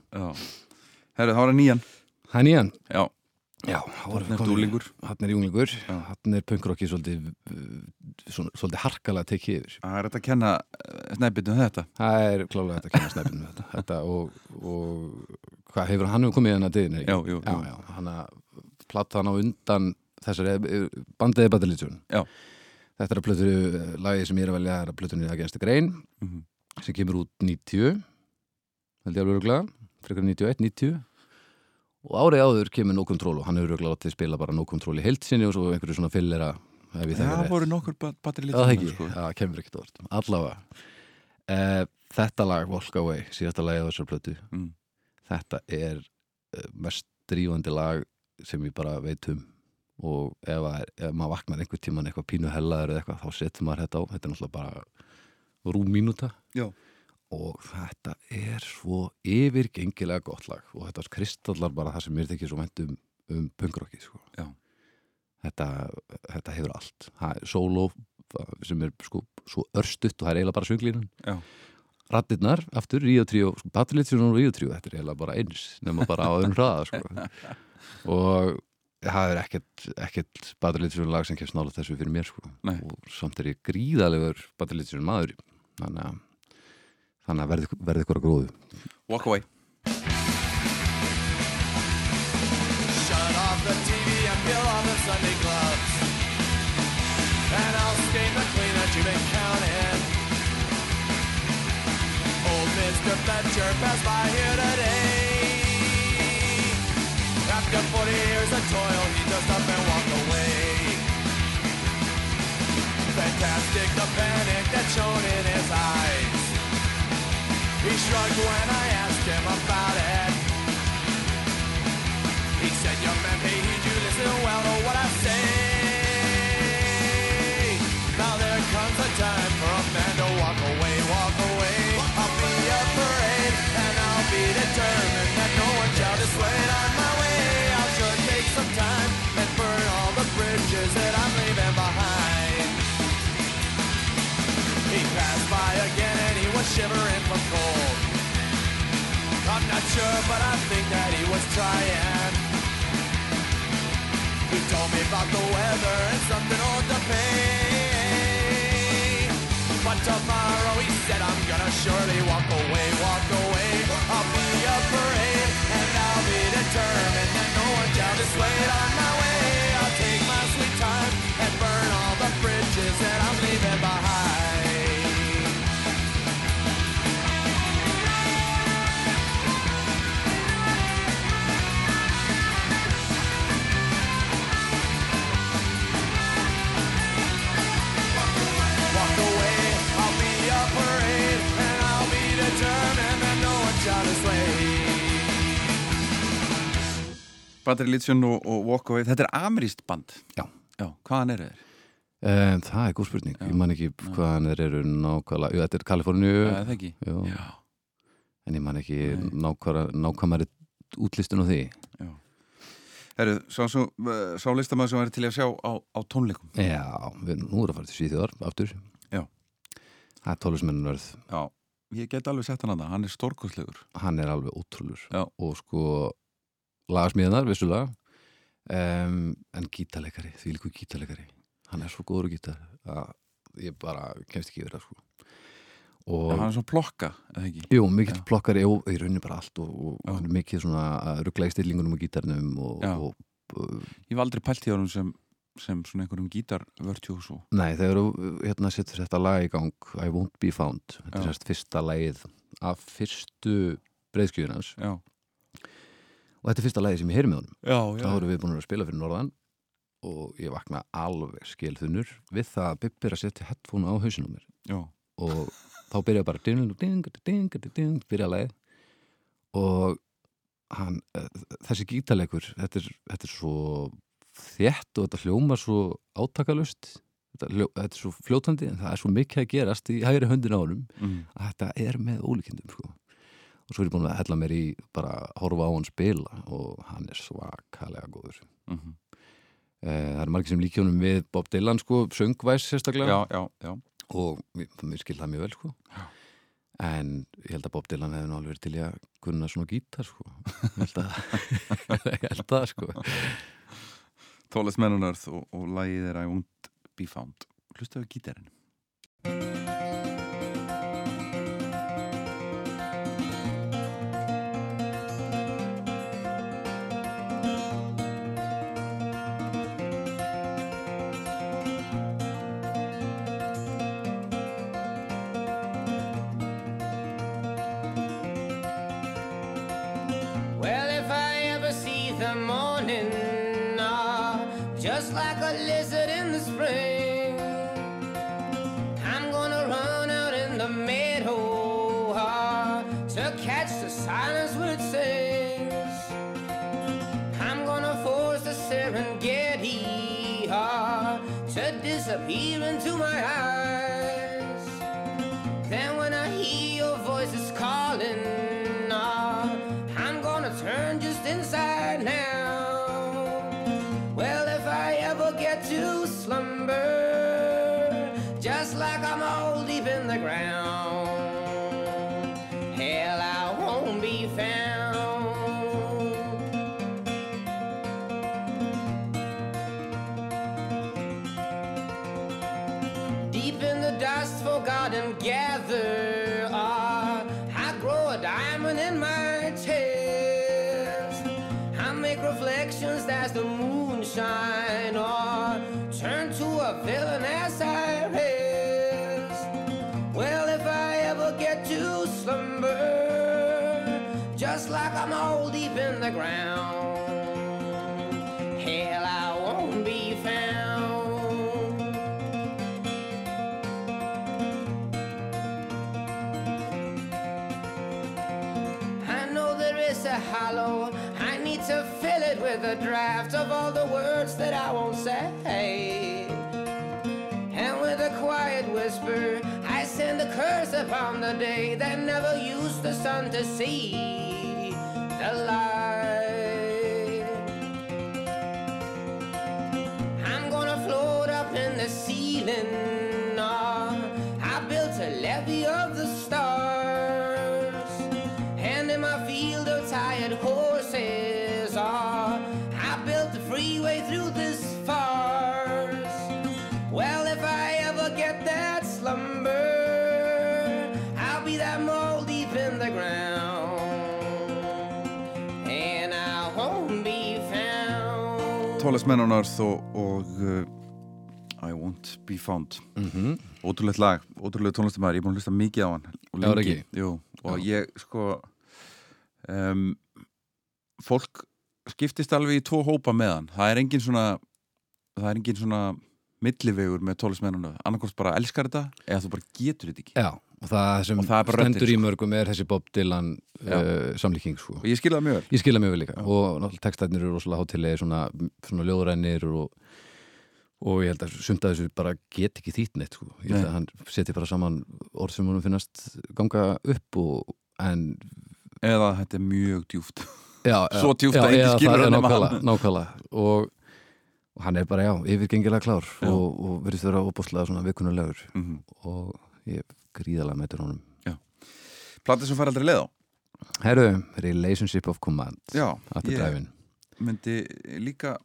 Speaker 1: Herru, það var nýjan.
Speaker 2: Það er nýjan.
Speaker 1: Já,
Speaker 2: Já,
Speaker 1: Þarna er dúlingur.
Speaker 2: Hann er junglingur,
Speaker 1: Já.
Speaker 2: hann er punkrocki svolítið, svona, svolítið harkalega tekið yfir.
Speaker 1: það er þetta að kenna snæpitum þetta
Speaker 2: Það er klálega þetta að kenna snæpinu þetta. þetta og, og hvað hefur hann komið hérna að diðinni?
Speaker 1: Já,
Speaker 2: já,
Speaker 1: jú.
Speaker 2: já, hann að platta hann á undan þessari bandiði batalitsjón.
Speaker 1: Já.
Speaker 2: Þetta er að plötu, lagið sem ég er að velja er að plötunni að gensta grein
Speaker 1: Mhm.
Speaker 2: sem kemur út 90 held ég alveg öruglega, frekar 91, 90 og árið áður kemur No Control og hann hefur öruglega látið spila bara No Control í heildsinni og svo einhverju svona fyllera þekki
Speaker 1: það voru nokkur ba- batteri
Speaker 2: það
Speaker 1: litur
Speaker 2: ekki,
Speaker 1: sko.
Speaker 2: það kemur ekkert orð allavega. Uh, þetta lag, Walk Away, síðasta lagið á þessar plötu.
Speaker 1: Mm.
Speaker 2: þetta er uh, mest drífandi lag sem ég bara veit um. Og ef, að, ef maður vaknar einhver tíman eitthvað pínu hellaður eða eitthvað, þá setur maður þetta á. Þetta er náttúrulega bara rúm mínúta.
Speaker 1: Já.
Speaker 2: Og þetta er svo yfirgengilega gott lag og þetta kristallar bara það sem mér þykir svo vænt um, um punkrockið sko. Þetta, þetta hefur allt það er sóló sem er sko, svo örstutt og það er eiginlega bara sönglínun
Speaker 1: Já.
Speaker 2: rattirnar, aftur, Ríó 3 sko, Patrilitzjón og Ríó 3, þetta er eiginlega bara eins nema bara á öðrum hraða sko. *laughs* og það er ekkert, ekkert Patrilitzjón lag sem kemst nála þessu fyrir mér sko. Og samt er ég gríðalegur Patrilitzjón maður þannig að, þannig að verði, verði ykkur að gróðu
Speaker 1: Walk away
Speaker 5: Shut off the TV and peel off the Sunday gloves. And I'll stain the clean that you've been counting. Old Mr. Fletcher passed by here today. After 40 years of toil, he just up and walked away. Fantastic, the panic that's shown in his eyes. He shrugged when I asked him about it. He said, young man, hey, you listen well to what I say. Now there comes a time for a man to walk away, walk away. I'll be a parade, and I'll be determined that no one shall dissuade on my way. I'll sure take some time and burn all the bridges that I'm leaving behind. He passed by again and he was shivering sure, but I think that he was trying. He told me about the weather and something old to pay. But tomorrow he said I'm gonna surely walk away, walk away. I'll be a parade and I'll be determined that no one shall dissuade on my way. I'll take my sweet time and burn all the bridges that I'm leaving behind.
Speaker 1: Batteri Litsjón og, og Walk away. Þetta er ameríst band.
Speaker 2: Já.
Speaker 1: Já, hvaðan eru þeir?
Speaker 2: um, Það er góð spurning, ég man ekki hvaðan þeir eru nákvæmlega, þetta er Kaliforníu.
Speaker 1: Já, það ekki? Já,
Speaker 2: en ég man ekki nákvæmlega, nákvæmari útlistun á því.
Speaker 1: Já. Herru, sá, sá, sá listamæður sem væri til að sjá á, á tónleikum.
Speaker 2: Já, við, nú er að fara til Svíþjóðar aftur.
Speaker 1: Já.
Speaker 2: Það er tólusmennin verð
Speaker 1: Já, ég get alveg sett hann að það, hann er stórkostlegur.
Speaker 2: Hann er alveg ótrúlur
Speaker 1: Já.
Speaker 2: og sko lagasmíðanar, vissulega um, en gítarleikari, því líku gítarleikari hann er svo góður gítar að ég bara kemst ekki yfir það sko. og
Speaker 1: hann er svona plokka, eða ekki
Speaker 2: jú, mikill
Speaker 1: Já.
Speaker 2: plokkari og í rauninni bara allt og, og
Speaker 1: Já.
Speaker 2: hann er mikið svona að ruggla í stillingunum og gítarnum og,
Speaker 1: Já.
Speaker 2: og uh,
Speaker 1: Ég var aldrei pælt í honum sem, sem svona einhverjum gítarvörtjús og
Speaker 2: nei, þegar þú hérna setur þetta lag í gang I Won't Be Found þetta er sérst fyrsta lagið af fyrstu breyðskjöðunans
Speaker 1: Já,
Speaker 2: og þetta er fyrsta lagi sem ég heyri með honum.
Speaker 1: Já,
Speaker 2: þá erum við búin að spila fyrir norðan og ég vakna alveg skilþunnur við það að Bibbi er að setja headphone á hausinum mér.
Speaker 1: Já,
Speaker 2: og þá byrja bara ding, ding, ding, ding, ding, byrja lagið. Og hann, eh, þessi gítarleikur þetta er, þetta er svo þétt og þetta hljómar svo átakalust þetta, hljó, þetta er svo fljótandi en það er svo mikið að gerast í hægri höndin á honum
Speaker 1: mm.
Speaker 2: að þetta er með ólíkindum sko. Og svo er ég búin að hella mér í bara að horfa á hann spila og hann er svakalega góður.
Speaker 1: Mm
Speaker 2: Eh, Það er margir sem líkjónum við Bob Dylan sko, söngvæs sérstaklega.
Speaker 1: Já, já, já.
Speaker 2: Og mér, mér skil það mjög vel sko. en ég held að Bob Dylan hefði nú alveg til í að kunna svona gítar sko. ég held að *laughs* ég held það sko.
Speaker 1: Tóles Mennunarð og, og lagið er I Won't Be Found. Hlustu á gítarinn
Speaker 6: just like a lizard the ground, hell, I won't be found. I know there is a hollow. I need to fill it with a draft of all the words that I won't say. And with a quiet whisper, I send a curse upon the day that never used the sun to see
Speaker 1: Mennunarð og, og uh, I Won't Be Found.
Speaker 2: Mm
Speaker 1: Ótrúlegt lag, ótrúlega tónlistamæður, ég er búin að hlusta mikið á hann og lengi, jú, og ég sko um, fólk skiptist alveg í tvo hópa með hann, það er engin svona það er engin svona millivegur með tólismennuna, annarkvæmst bara elskar þetta eða þú bara getur þetta ekki.
Speaker 2: Já, og það sem
Speaker 1: Og það
Speaker 2: stendur
Speaker 1: röddin,
Speaker 2: í mörgum er þessi Bob Dylan
Speaker 1: Já.
Speaker 2: uh, samlíking sko.
Speaker 1: og ég skilja það mjög vel
Speaker 2: Ég skilja mjög vel líka og náttúrulega textætnir eru rosalega hátilegir svona, svona ljóðrænir og, og ég held að sumt að þessu bara get ekki þýtt neitt sko. ég held að hann seti bara saman orð sem honum finnast ganga upp og, en
Speaker 1: eða þetta er mjög djúft
Speaker 2: já, *laughs*
Speaker 1: Svo djúpt að enginn
Speaker 2: já,
Speaker 1: skilur hann
Speaker 2: nákvæmlega,
Speaker 1: hann.
Speaker 2: nákvæmlega. Og, og hann er bara, já, yfirgengilega klár
Speaker 1: Já.
Speaker 2: og, og verðist vera óbúslega svona vikunnulegur
Speaker 1: mm
Speaker 2: og ég gríðalega mætur honum.
Speaker 1: Platið sem fær aldrei leið á?
Speaker 2: Herru, Relationship of Command.
Speaker 1: Já,
Speaker 2: er
Speaker 1: ég myndi líka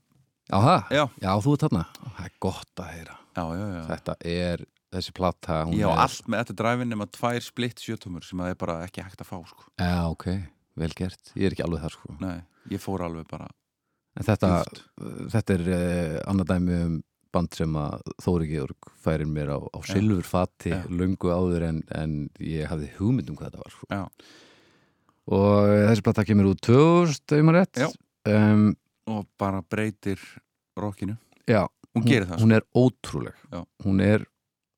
Speaker 2: Áha,
Speaker 1: Já,
Speaker 2: já, þú ert þarna. Það er gott að heyra.
Speaker 1: Já, já, já.
Speaker 2: Þetta er, þessi plata hún
Speaker 1: Ég á
Speaker 2: er,
Speaker 1: allt með þetta dræfin nema tvær splitt sjötumur sem það er bara ekki hægt að fá sko.
Speaker 2: Já, ok, vel gert. Ég er ekki alveg þar sko.
Speaker 1: Nei, ég fór alveg bara
Speaker 2: En þetta, þetta er eh, annað dæmi um band sem að Þóri Georg færir mér á, á silfurfati
Speaker 1: Já.
Speaker 2: löngu áður en, en ég hafði hugmynd um hvað þetta var sko. Og þessi plata kemur út 2000, ef maður rétt. Um,
Speaker 1: og bara breytir rockinu.
Speaker 2: Já,
Speaker 1: hún gerir það
Speaker 2: hún er ótrúleg.
Speaker 1: Já.
Speaker 2: hún er,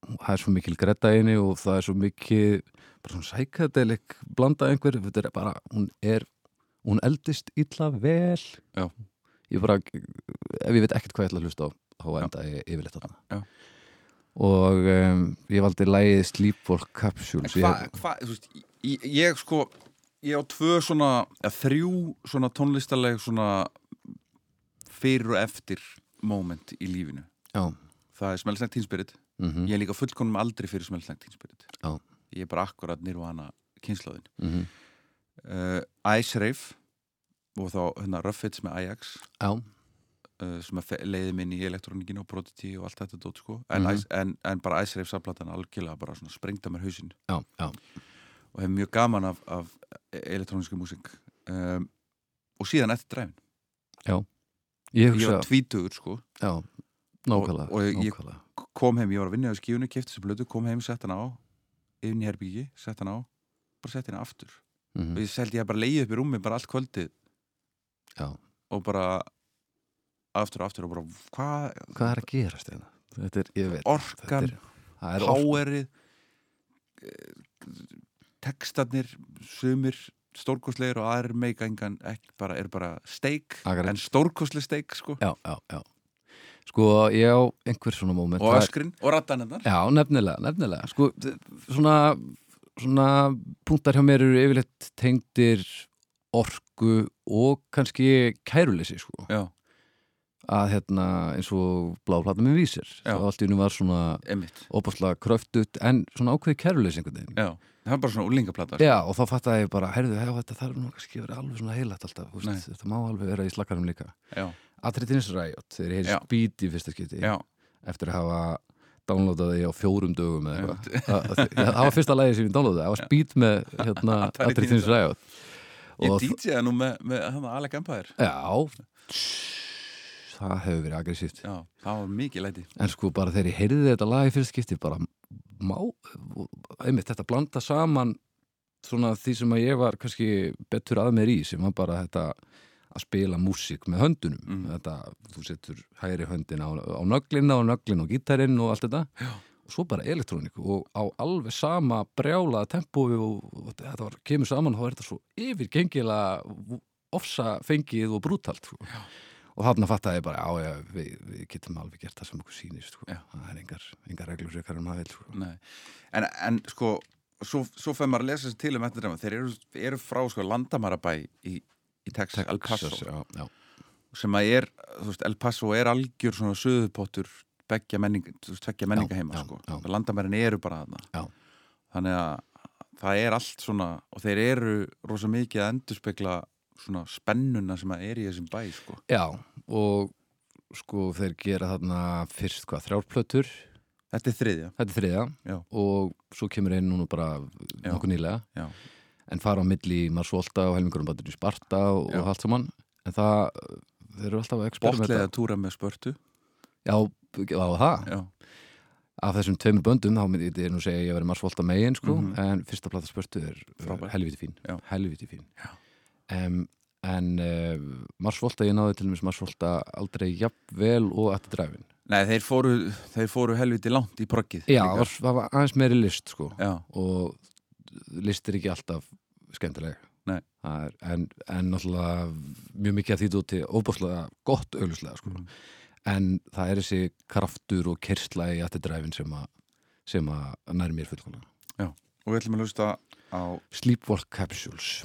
Speaker 2: það er svo mikil gretta henni og það er svo mikil bara svona sækadelik blanda einhver þetta er bara, hún er hún eldist illa vel.
Speaker 1: Já.
Speaker 2: ég bara, ef ég veit ekkert hvað ég ætla að hlusta á þá enda ég yfirleitt þarna. Og um, ég valdi lægið Sleepwalk Capsules.
Speaker 1: hvað,
Speaker 2: ég,
Speaker 1: hva, þú veist, ég, ég sko ég á tvö svona, eða þrjú svona tónlistaleg svona fyrir og eftir moment í lífinu.
Speaker 2: Já,
Speaker 1: það er Smells Like Teen Spirit.
Speaker 2: Mm
Speaker 1: ég er líka fullkonum aldrei fyrir Smells Like Teen Spirit.
Speaker 2: Já.
Speaker 1: ég er bara akkurat nýrvana kynnslóðin
Speaker 2: mm
Speaker 1: uh, Ice Rave og þá hérna Rough Hits með Ajax.
Speaker 2: Já,
Speaker 1: sem að leiði minn í elektrónikinu og Prodigy og allt þetta dót sko. En,
Speaker 2: Mhm.
Speaker 1: Ice, en, en bara Ice Rave samplatan algjörlega bara svona sprengta mér hausinn.
Speaker 2: Já, já.
Speaker 1: Og hef mjög gaman af, af elektróniski músík. Um, og síðan eftir dræfin
Speaker 2: ég
Speaker 1: ég
Speaker 2: hugsa,
Speaker 1: var tvítugur sko.
Speaker 2: Já, nákvæmlega,
Speaker 1: Og- og ég-
Speaker 2: nákvæmlega.
Speaker 1: kom heim, ég var að vinna á skífunni, kefti þessu blötu kom heim, sett hann á yfir í herbyggi, sett hann á bara sett hann aftur.
Speaker 2: Mhm.
Speaker 1: og ég seldi ég bara leiði upp í rúmi bara allt kvöldið.
Speaker 2: Já,
Speaker 1: og bara aftur og aftur og bara hvað,
Speaker 2: hvað er að gerast þetta? þetta er, ég veit
Speaker 1: orkan
Speaker 2: er, er
Speaker 1: powerið eh, textarnir sumir stórkostlegir og aðrir meika engan ekki bara, er bara steik en stórkostleg steik sko.
Speaker 2: Já, já, já. Sko, ég á einhver svona moment.
Speaker 1: Og öskrin og rattanennar
Speaker 2: já, nefnilega, nefnilega. Sko, svona svona punktar hjá mér eru yfirleitt tengdir orku og kannski kæruleysi sko.
Speaker 1: Já,
Speaker 2: að hérna eins og bláplata með vísir og allt í unum var svona óbúslega kröftut en svona ákveði kæruleysi einhvern veginn.
Speaker 1: Já, það var bara svona úlingaplata sko.
Speaker 2: Já, og þá fattaði ég bara, heyrðu, hef, þetta þarf nú að vera alveg svona heilætt alltaf, veist, þetta má alveg vera í slakarum líka.
Speaker 1: já,
Speaker 2: Atriðins Riot, þeir speed í fyrsta skipti,
Speaker 1: já,
Speaker 2: eftir að hafa downloadað því á fjórum dögum eða eitthvað. Það- var fyrsta lagi sem ég downloadaði, það var speed með hérna, *laughs*
Speaker 1: Atari
Speaker 2: Atriðins Riot.
Speaker 1: ég DJ-a nú með, með hann Alec Empire.
Speaker 2: Já, það hefur verið aggressíft.
Speaker 1: já, það var mikið læti
Speaker 2: En sko bara þegar ég heyrði þetta lag í fyrsta skipti bara má, einmitt þetta blanda saman svona því sem að ég var kannski betur að mér í sem var bara þetta að spila músík með höndunum
Speaker 1: Mm.
Speaker 2: þetta, þú setur hægri höndin á, á nöglina og nöglin og gítarinn og allt þetta
Speaker 1: Já.
Speaker 2: og svo bara elektrónik og á alveg sama brjálaða tempói og, og þetta var, kemur saman þá er þetta svo yfirgengilega ofsa fengið og brútalt sko. Og þarna fattaði ég bara, já, já, við, við getum alveg gert það sem okkur sýnist sko. Það er engar, engar reglur sem maður vil sko.
Speaker 1: En, en sko svo, svo fær maður að lesa þessi til um eftir þeir eru, eru frá sko landamarabæ í, í Texas, El Paso
Speaker 2: já, já,
Speaker 1: sem að er, þú veist, El Paso er algjör svona söðupottur beggja menning, þú veist, tveggja menninga heima sko. landamærin eru bara þarna
Speaker 2: Já.
Speaker 1: þannig að það er allt svona og þeir eru rosa mikið að endurspegla svona spennuna sem að er í þessum bæ sko.
Speaker 2: já, og sko þeir gera þarna fyrst hvað, þrjárplötur
Speaker 1: þetta er þriðja
Speaker 2: þetta er þriðja
Speaker 1: Já.
Speaker 2: og svo kemur einn núna bara
Speaker 1: Já.
Speaker 2: nokkuð nýlega
Speaker 1: Já.
Speaker 2: en fara á milli Marsvolta og helmingurum bandur í Sparta og, og allt saman en það, þeir eru alltaf að experimenta
Speaker 1: botlega túra með spörtu
Speaker 2: já, á það
Speaker 1: já,
Speaker 2: af þessum tveimur böndum þá myndi ég nú segja að ég verið Marsvolta megin sko,
Speaker 1: Mhm.
Speaker 2: en fyrsta plata spörtu er
Speaker 1: Frábær.
Speaker 2: uh, helviti fín helviti fín
Speaker 1: Já.
Speaker 2: Um, en uh, Marsvolta, ég náði til dæmis Marsvolta aldrei jafnvel og eftir dræfin
Speaker 1: nei þeir fóru þeir fóru helviti langt í proggið
Speaker 2: já, var, það var aðeins meiri list sko.
Speaker 1: Já,
Speaker 2: og list er ekki alltaf skemmtileg.
Speaker 1: Nei.
Speaker 2: Það er, en, en náttúrulega mjög mikið að því út óbúslega gott auðluslega sko.
Speaker 1: Mhm.
Speaker 2: en það er þessi kraftur og kersla í eftir dræfin sem að sem að nær mér fullkvæmlega
Speaker 1: og við ætlum að hlusta á
Speaker 2: Sleepwalk Capsules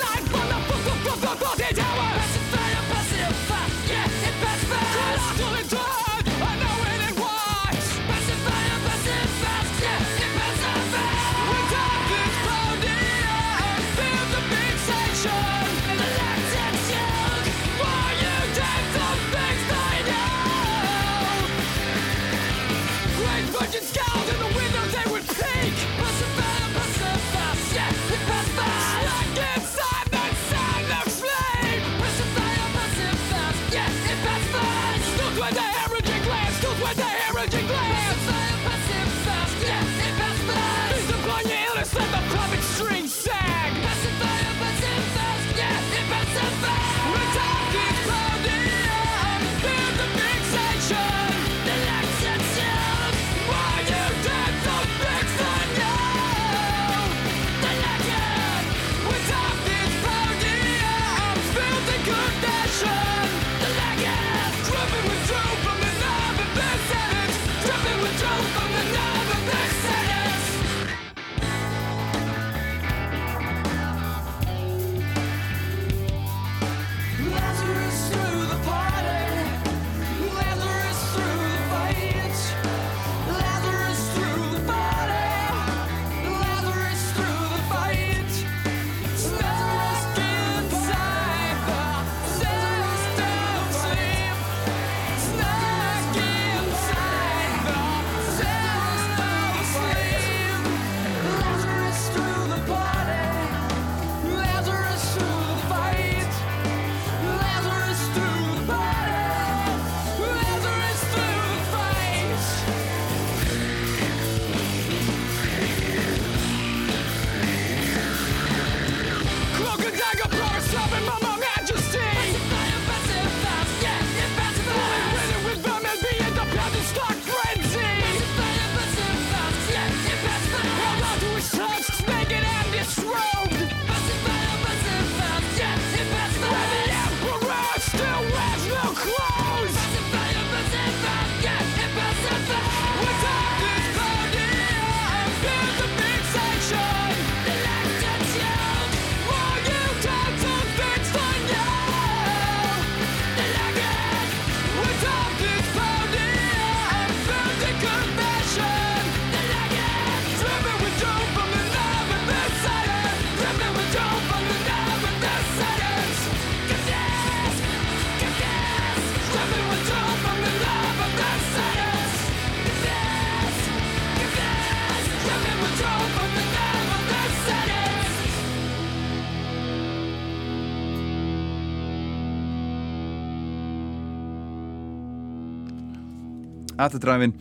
Speaker 1: At the Drive-In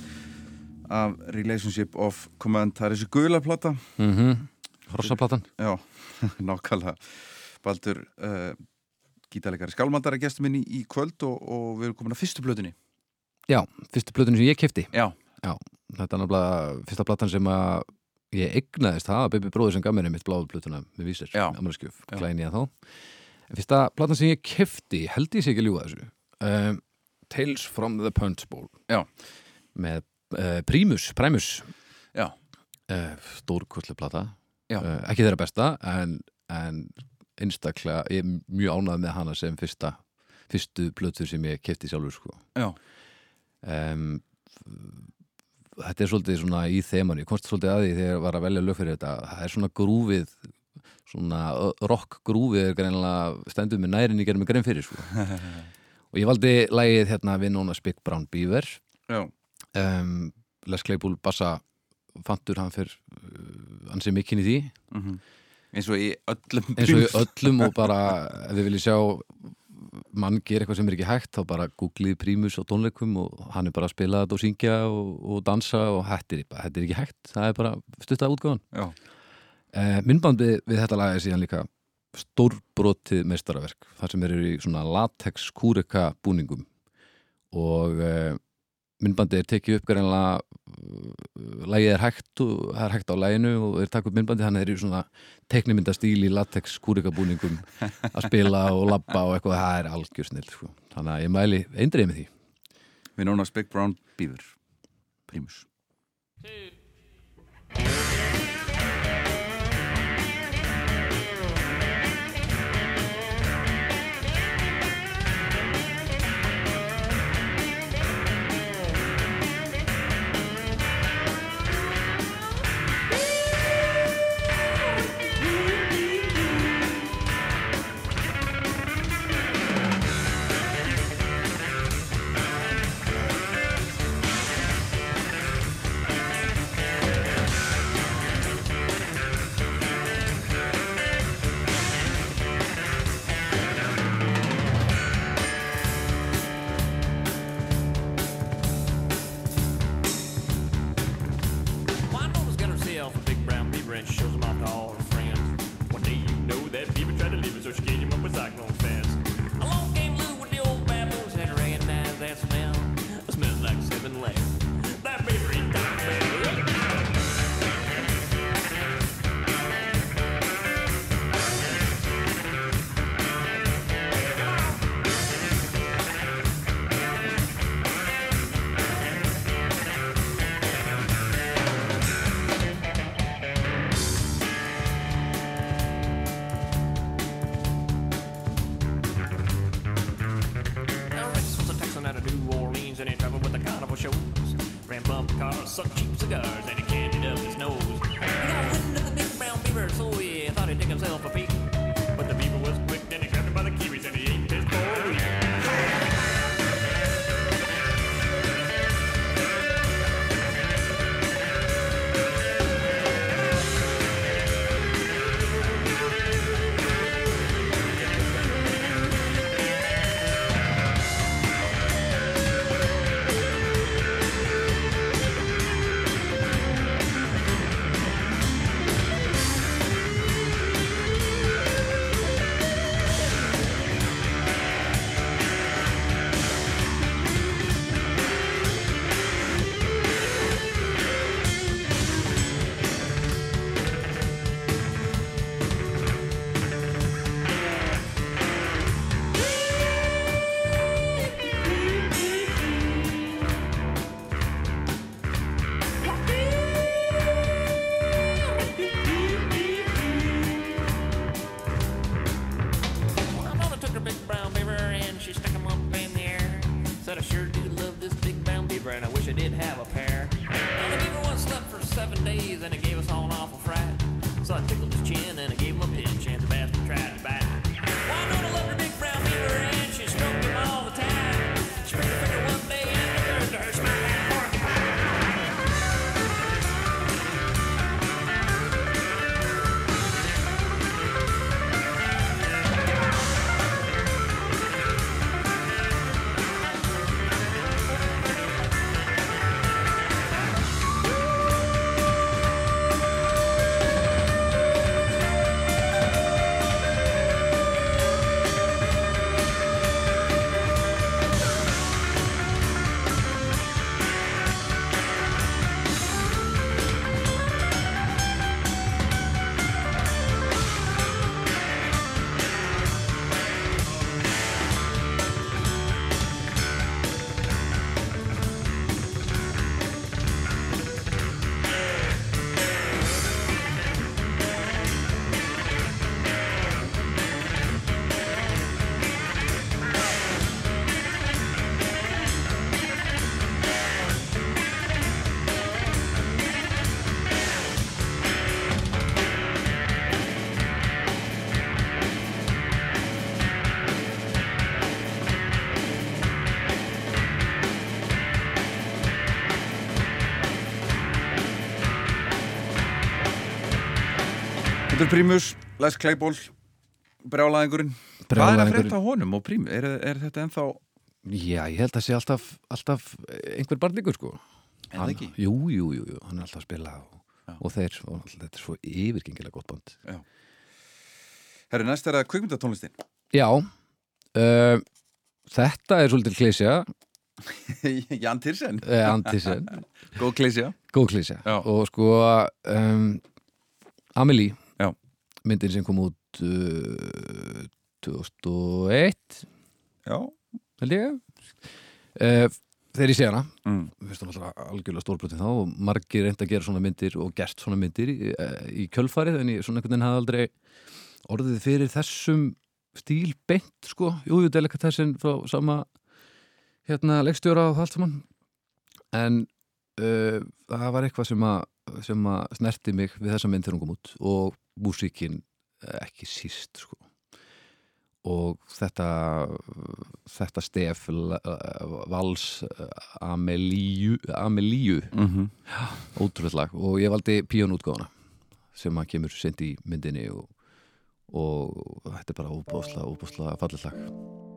Speaker 1: af Relationship of Command. Það er þessi gula plata.
Speaker 2: Mm -hmm. Hrossaplatan
Speaker 1: já, *laughs* nákvæmlega. Baldur uh, gítalegari skálmandar er gestur minn í, kvöld og, og við erum komin að fyrstu blöðunni
Speaker 2: Já, fyrstu plötunni sem ég kefti
Speaker 1: já,
Speaker 2: Þetta er náttúrulega fyrsta platan sem að ég eignaðist það að Baby Bróður sem gaf mér einmitt bláðu plötuna með vísir
Speaker 1: Já.
Speaker 2: Amalskjöf,
Speaker 1: Já.
Speaker 2: klæni ég þá. En fyrsta platan sem ég kefti held ég sé ekki að ljúga þessu. Um, Tales from the Punch Bowl
Speaker 1: Já.
Speaker 2: með uh, Primus, Primus
Speaker 1: já,
Speaker 2: uh, stórkullu plata
Speaker 1: Já.
Speaker 2: uh, ekki þeirra besta en, en einstaklega, ég er mjög ánægð með hana sem fyrsta fyrstu plötu sem ég kefti sjálfur sko.
Speaker 1: já,
Speaker 2: um, þetta er svolítið svona í þeman, ég komst svolítið að því þegar ég var að velja lög fyrir þetta, það er svona grúfið svona rock grúfið er greinlega stendur með nærin ég gerum mig grein fyrir sko. *laughs* og ég valdi lagið hérna við nóna Big Brown Beaver. Um, Les Claypool bassa fantur hann fyrr uh, hann sé mikinn í því.
Speaker 1: Mm eins og í öllum
Speaker 2: eins og í öllum og bara *laughs* ef þið viljið sjá mann gera eitthvað sem er ekki hægt þá bara googlið prímus á tónleikum og hann er bara að spila þetta og syngja og, og dansa og bara, þetta er ekki hægt. Það er bara stuttað útgáðan
Speaker 1: já,
Speaker 2: eh, myndbandi við þetta lag er síðan líka stórbrotið meistaraverk þar sem eru í svona latex kúreka búningum. Og eh, myndbandi er tekið upp greinlega lagið er hægt og það er hægt á laginu og er takk upp myndbandi hann er í svona teknimyndastíl í latex kúreka búningum að spila og labba og eitthvað. Það er algjör snill sko. þannig að ég mæli eindrið með því.
Speaker 1: Við nánast Big Brown Beaver Primus
Speaker 7: Well,
Speaker 1: Prímus, Les Claypool Brjálaðingurinn Hvað er að af honum og Prímus? Er, er þetta ennþá
Speaker 2: Já, ég held að sé alltaf, alltaf einhver barningur sko.
Speaker 1: Er það ekki?
Speaker 2: Jú, jú, jú, jú, hann er alltaf að spila og,
Speaker 1: Já.
Speaker 2: og þeir, og þetta er svo yfirgengilega gott band.
Speaker 1: Herru, næst er það kvikmyndatónlistin.
Speaker 2: Já. Uh, Þetta er svolítið klísja *laughs*
Speaker 1: Jan Tirsen
Speaker 2: eh, Antisen, *laughs*
Speaker 1: Góð klísja
Speaker 2: góð klísja
Speaker 1: Já.
Speaker 2: og sko um, Amelie.
Speaker 1: Já.
Speaker 2: Myndin sem kom út uh, 2001
Speaker 1: Já.
Speaker 2: Held ég. Uh, þegar ég sé hana.
Speaker 1: Mm.
Speaker 2: finnst það náttúrulega algjörlega stórbrotin þá og margir reynd að gera svona myndir og gert svona myndir í, eh, í kjölfarið en ég svona einhvern veginn hafði aldrei orðið fyrir þessum stíl beint sko, jú, jú, delikatessin frá sama hérna leikstjóra og allt saman. En uh, það var eitthvað sem að, sem að snerti mig við þessa mynd þegar hún kom út og músíkin eh, ekki síst sko. Og þetta þetta stef uh, vals uh, Amelíu, Amelíu.
Speaker 1: Mm
Speaker 2: ótrúlega lag. Og ég valdi píónútgáfuna sem að kemur sent í myndinni og, og þetta er bara óbúslega, óbúslega fallið lag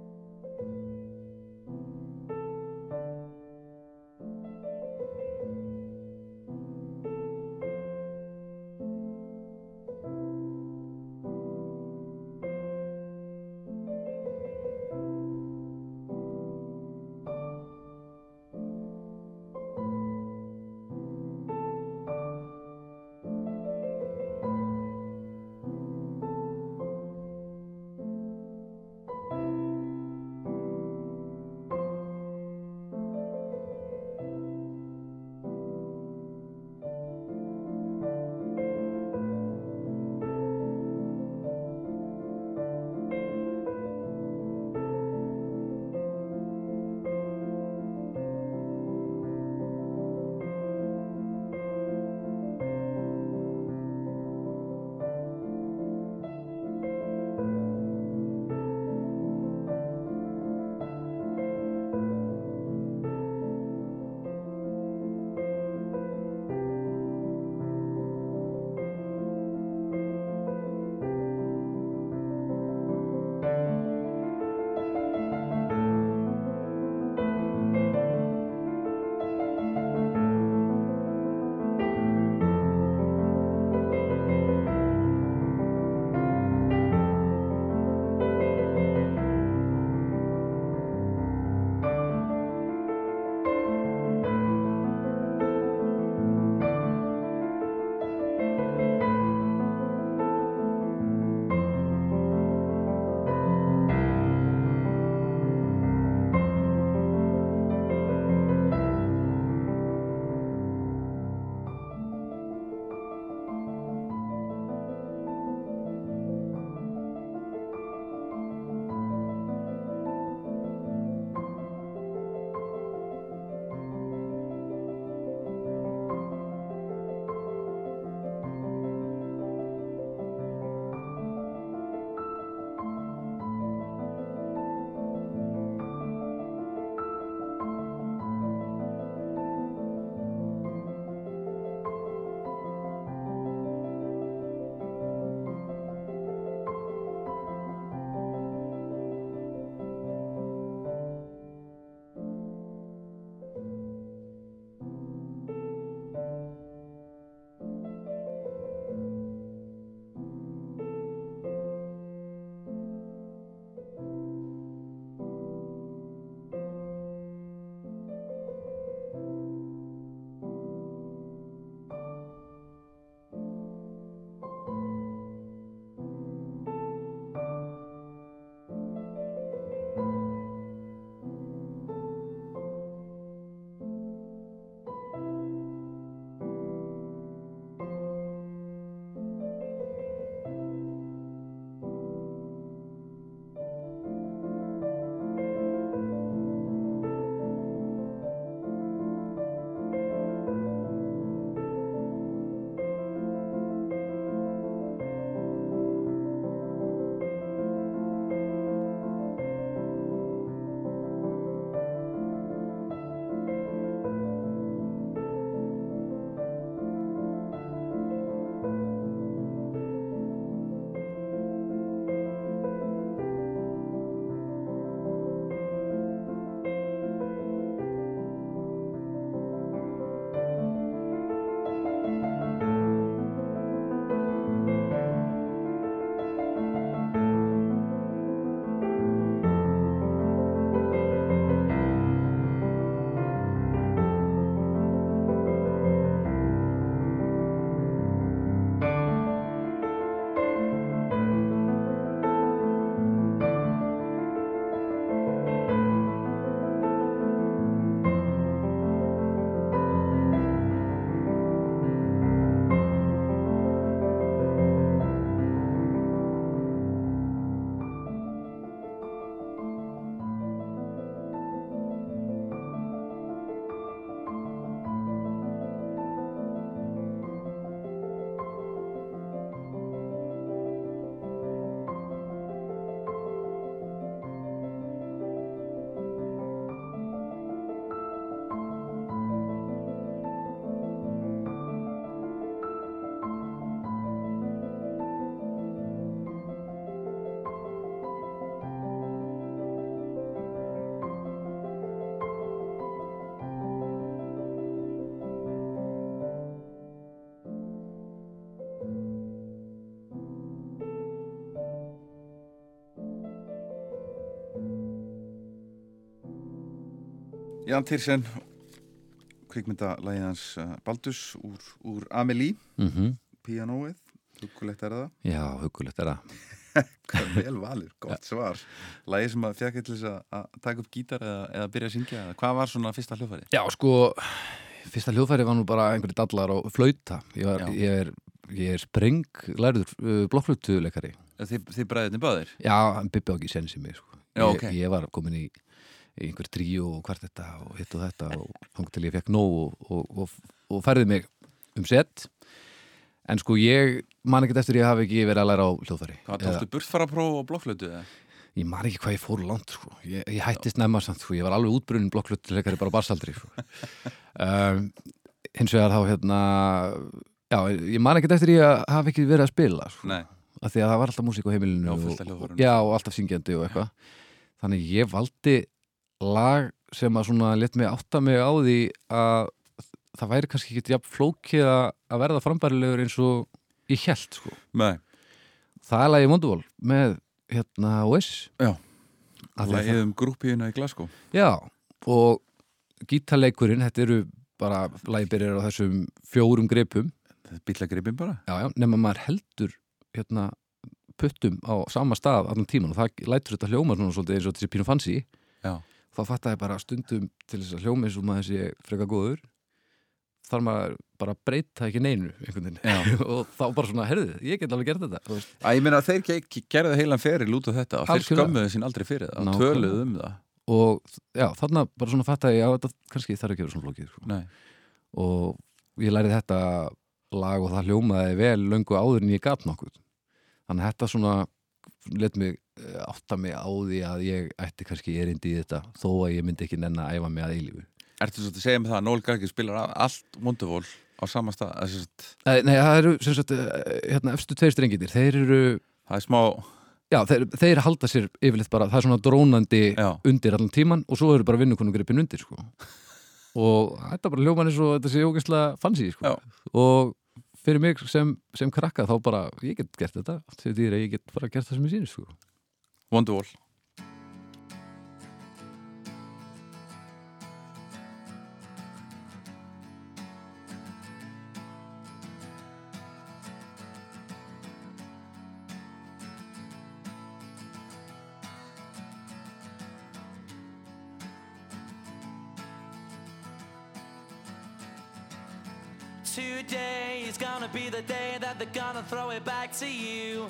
Speaker 1: Jan Tirsen kvikmyndalægið hans uh, Baldus úr, úr Amelie
Speaker 2: mm
Speaker 1: Pianoið, hugulegt er það
Speaker 2: Já, hugulegt er það. *laughs*
Speaker 1: Vel valur, gott *laughs* svar Lægið sem að fjaka til þess að- taka upp gítar eða, eða byrja að syngja hvað var svona fyrsta hljófæri?
Speaker 2: Já, sko, fyrsta hljóðfæri var nú bara einhverju dallar og flauta. Ég, var, ég, er, ég er spreng lærður uh, blokkflutuleikari.
Speaker 1: Þið, þið bræðinni báðir?
Speaker 2: Já, hann bybbi á ekki sensi mig, sko.
Speaker 1: Já,
Speaker 2: ég,
Speaker 1: ok.
Speaker 2: ég var komin í einhver tríu og hvert þetta og hitt og þetta og þang til ég fekk nóg og, og, og, og færði mig um sett. En sko, ég man ekkert eftir ég hafi ekki verið að læra á hljóðfæri.
Speaker 1: Hvað tókstu burtfarapróf og blokkflötu? eða?
Speaker 2: Ég man ekki hvað ég fór langt sko. ég, ég hætti snemma samt, sko. ég var alveg útbrunnin blokklutuleikari bara barsaldri sko. um, *laughs* hins vegar þá hérna já, ég man ekkert eftir ég að hafa ekki verið að spila sko.
Speaker 1: Nei,
Speaker 2: af því að það var alltaf músík á heimilinu
Speaker 1: Já,
Speaker 2: og, og alltaf syngjandi og eitthvað þannig ég valdi lag sem að svona let mig átta mig á því að það væri kannski ekki jafn flókið að verða frambærilegur eins og ég held sko.
Speaker 1: nei,
Speaker 2: það er lagið Wonderwall með hérna Oasis.
Speaker 1: Lægið um grúpíuna í Glasgow.
Speaker 2: Já, og gítarleikurinn, þetta eru bara lægibyrjar á þessum fjórum
Speaker 1: er bílagripin bara.
Speaker 2: Já, já, nema maður heldur hérna puttum á sama stað allan tíman og það lætur þetta hljóma svona svolítið eins og þessi pínu fancy.
Speaker 1: Já,
Speaker 2: þá fattaði bara stundum til þess að hljóma eins og maður sé freka góður þarf maður bara að breyta ekki neinu *laughs* og þá bara svona, herðu, ég get alveg gert þetta.
Speaker 1: Æ, ég meina að þeir ge- gerðu heilan feril út af þetta og þeir skömmuðu sín aldrei fyrir það og töluðu um það.
Speaker 2: Og já, þarna bara svona fattaði ég að þetta kannski þarf ekki að vera svona flókið sko. Og ég lærið þetta lag og það hljómaði vel löngu áður en ég gat nokkuð. Þannig að þetta svona let mig átta mig á því að ég ætti kannski erindi í þetta þó að ég myndi ekki nenn að æfa mig að eilífu
Speaker 1: ertu svo að segja með það að Noel Gallagher spilar allt Wonderwall á sama stað sagt,
Speaker 2: Nei, nei, það eru sem sagt, eh, hérna, efstu tveir strenginir, þeir eru
Speaker 1: það er smá
Speaker 2: já, þeir, þeir halda sér yfirleitt bara, það er svona drónandi
Speaker 1: Já.
Speaker 2: undir allan tíman og svo eru bara vinnukonungripin undir sko. og þetta bara hljóman eins og þetta sé ógæslega fancy sko. Og fyrir mig sem, sem krakka þá bara, ég get gert þetta þegar ég get bara gert það sem ég sýnist sko.
Speaker 1: Wonderwall
Speaker 8: Today is gonna be the day that they're gonna throw it back to you.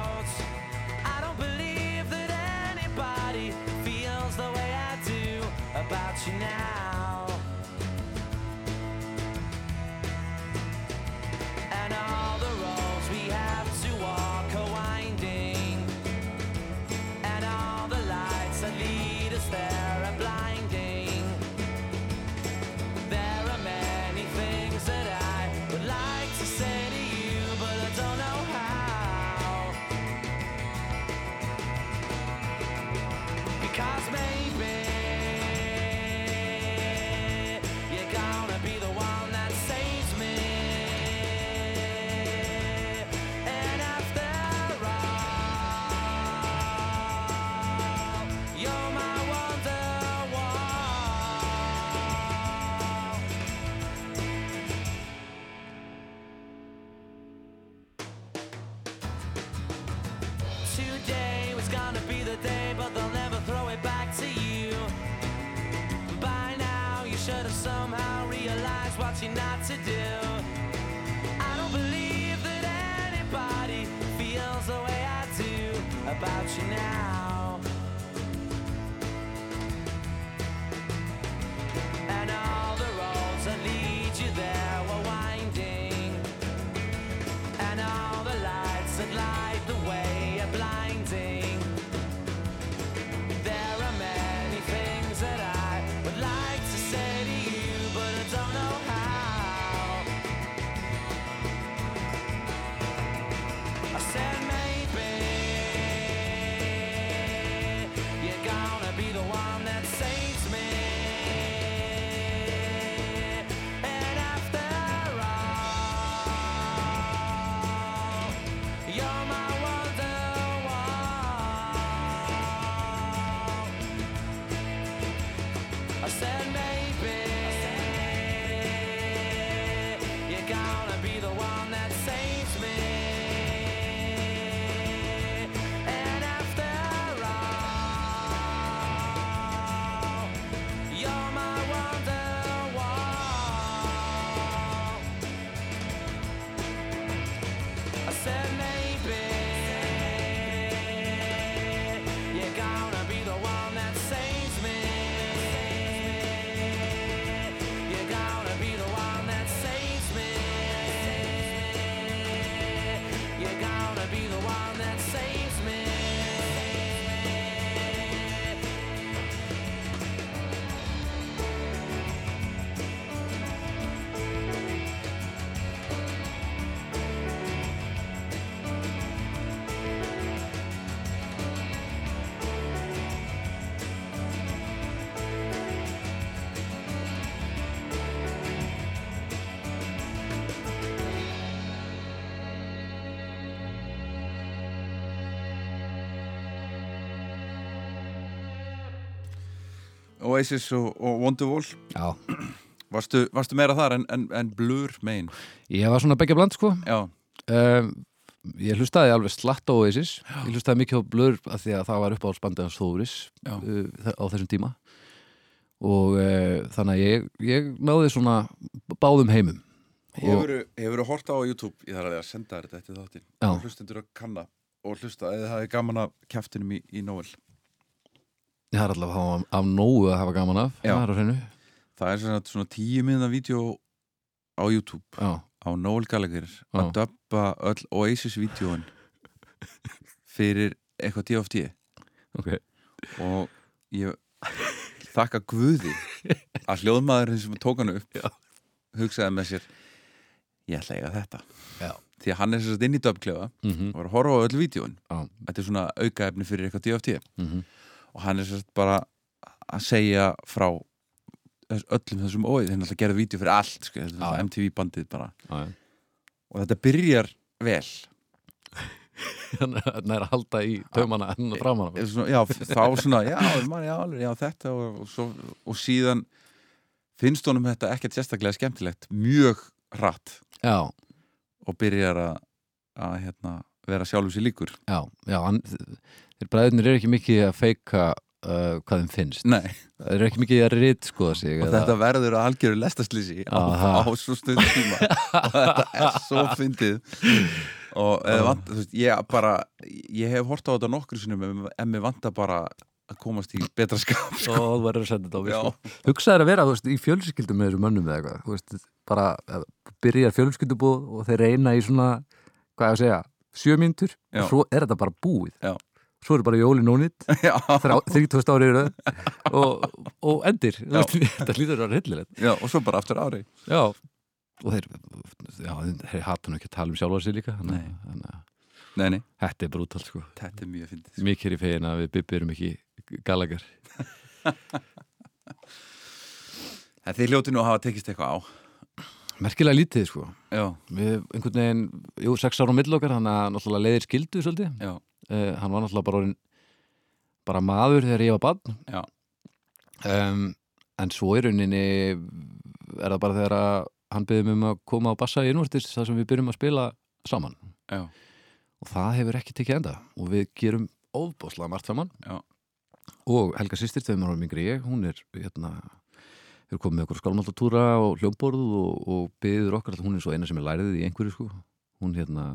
Speaker 1: Oasis og, og Wonderwall.
Speaker 2: Já,
Speaker 1: varstu, varstu meira þar en, en, en Blur megin
Speaker 2: ég var svona begja bland sko.
Speaker 1: Já,
Speaker 2: um, Ég hlustaði alveg slatt á Oasis. Ég hlustaði mikið á Blur af því að það var upp á spandið hans Þóris
Speaker 1: Já.
Speaker 2: uh, á þessum tíma. Og uh, þannig að ég, ég náði svona báðum heimum.
Speaker 1: Hefur hefur horta á YouTube? Ég þarf að því að senda þetta eftir þáttinn.
Speaker 2: Já.
Speaker 1: og hlustendur að kanna og hlusta eða það er gaman af kæftinum í, í Nóel
Speaker 2: ég har allavega af, af nógu að hafa gaman af.
Speaker 1: Já.
Speaker 2: það er
Speaker 1: það er svona, svona tíu miðna vídeo á YouTube
Speaker 2: Já,
Speaker 1: á Noel Gallagher að döppa öll Oasis-vídeóin fyrir eitthvað DFT
Speaker 2: ok.
Speaker 1: Og ég þakka Guði að hljóðmaðurinn sem tók hann upp
Speaker 2: Já.
Speaker 1: hugsaði með sér ég ætla að eiga þetta.
Speaker 2: Já.
Speaker 1: því að hann er sérst inn í döpklefa
Speaker 2: mm
Speaker 1: og var að horfa á öll vídjóin þetta er svona aukaefni fyrir eitthvað DFT
Speaker 2: -hmm.
Speaker 1: Og hann er sérst bara að segja frá öllum þessum óið, þeir náttúrulega gerðu vídeo fyrir allt sko, náttúrulega
Speaker 2: já.
Speaker 1: MTV bandið bara.
Speaker 2: Já,
Speaker 1: og þetta byrjar vel. *laughs*
Speaker 2: Þannig að er halda í taumana enn og framan
Speaker 1: Eða svona, já, þá svona, já, man, já, alveg, já þetta og, og, svo, og síðan finnst honum þetta ekkert sérstaklega skemmtilegt. Mjög hratt.
Speaker 2: Já,
Speaker 1: og byrjar að, að hérna, vera sjálfum sér líkur.
Speaker 2: Já, já hann, þeir bræðurnir eru ekki mikið að feika uh, hvað þeim finnst
Speaker 1: Nei,
Speaker 2: þeir eru ekki mikið að rít skoða sig
Speaker 1: og þetta verður að algjöru lestaslýsi á, á svo stund tíma *laughs* og þetta er svo fyndið og eða vant, þú veist, ég bara ég hef hort á þetta nokkru sinum en, mér vantar bara að komast í betra skap
Speaker 2: og
Speaker 1: sko.
Speaker 2: þú verður að senda þetta á
Speaker 1: Já.
Speaker 2: sko. hugsaður að vera veist, í fjölskyldum með þessu mönnum eða eitthvað bara eh, byrjar fjölskyldubúð og þeir reyna í svona hvað ég að segja, sjö mínútur
Speaker 1: Já.
Speaker 2: og svo er þetta bara búið
Speaker 1: Já.
Speaker 2: Svo eru bara jólin ónýtt *laughs*
Speaker 1: Já,
Speaker 2: 30 ári eru og, og endir. Þetta hlýtur að vera hillilegt
Speaker 1: og svo bara aftur ári.
Speaker 2: Já, og þeir þeir hata nú ekki að tala um sjálfa sig líka þannig
Speaker 1: Nei.
Speaker 2: að
Speaker 1: Nei, nei,
Speaker 2: þetta er brútal sko.
Speaker 1: Þetta er mjög fyndið sko.
Speaker 2: mikið er í fegin að við Bibbi erum ekki galagar *laughs*
Speaker 1: þið hljóti nú að hafa tekist eitthvað á
Speaker 2: merkilega lítið sko.
Speaker 1: Já,
Speaker 2: við einhvern veginn, jú, sex ára á mill okkar þannig að náttúrulega leiðir skildu svolítið. Uh, hann var náttúrulega bara orðin bara maður þegar ég var barn.
Speaker 1: Já.
Speaker 2: um, en svo í rauninni er það bara þegar að hann byrði mig um að koma á bassa í innvortis þar sem við byrjum að spila saman.
Speaker 1: Já,
Speaker 2: og það hefur ekki tekið enda. Og við gerum ofbáslega margt saman.
Speaker 1: Já.
Speaker 2: og Helga sýstir þegar maður var mingri ég, hún er hérna hefur komið með okkur skálmáltatúra og hljómborð og, og byður okkar hún er svo eina sem er lærið í einhverju sko. Hún hérna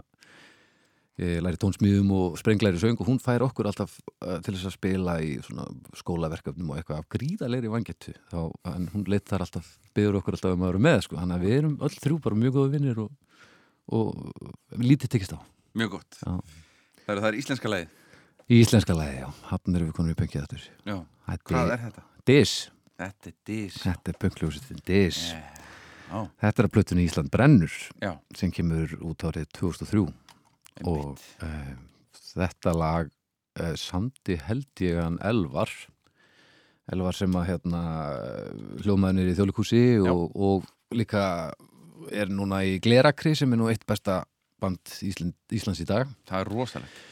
Speaker 2: ég læri tónsmíðum og sprenglæri söng og hún fær okkur alltaf uh, til þess að spila í skólaverkefnum og eitthvað af gríðalegri vangetu þá, en hún leitt þar alltaf, byður okkur alltaf um að vera með sko, þannig að við erum öll þrjú bara mjög góða vinnir og, og lítið tekist á.
Speaker 1: Mjög gott.
Speaker 2: Já.
Speaker 1: Það er, það er íslenska
Speaker 2: Í íslenska lagi, já, hafn erum við konum í Þetta
Speaker 1: hvað
Speaker 2: er
Speaker 1: þetta?
Speaker 2: Dis,
Speaker 1: Þetta er dis.
Speaker 2: Þetta er pöngljósitin Dis.
Speaker 1: Já,
Speaker 2: Þetta er að plötunni Ísland brennur
Speaker 1: já,
Speaker 2: sem kemur út árið 2003 og
Speaker 1: einmitt.
Speaker 2: Uh, þetta lag uh, samdi held ég hann Elvar. Elvar sem að hérna hljómaðinir í þjólikúsi og, og líka er núna í Glerakri sem er nú eitt besta band Ísland, Íslands í dag.
Speaker 1: Það er rosalegt.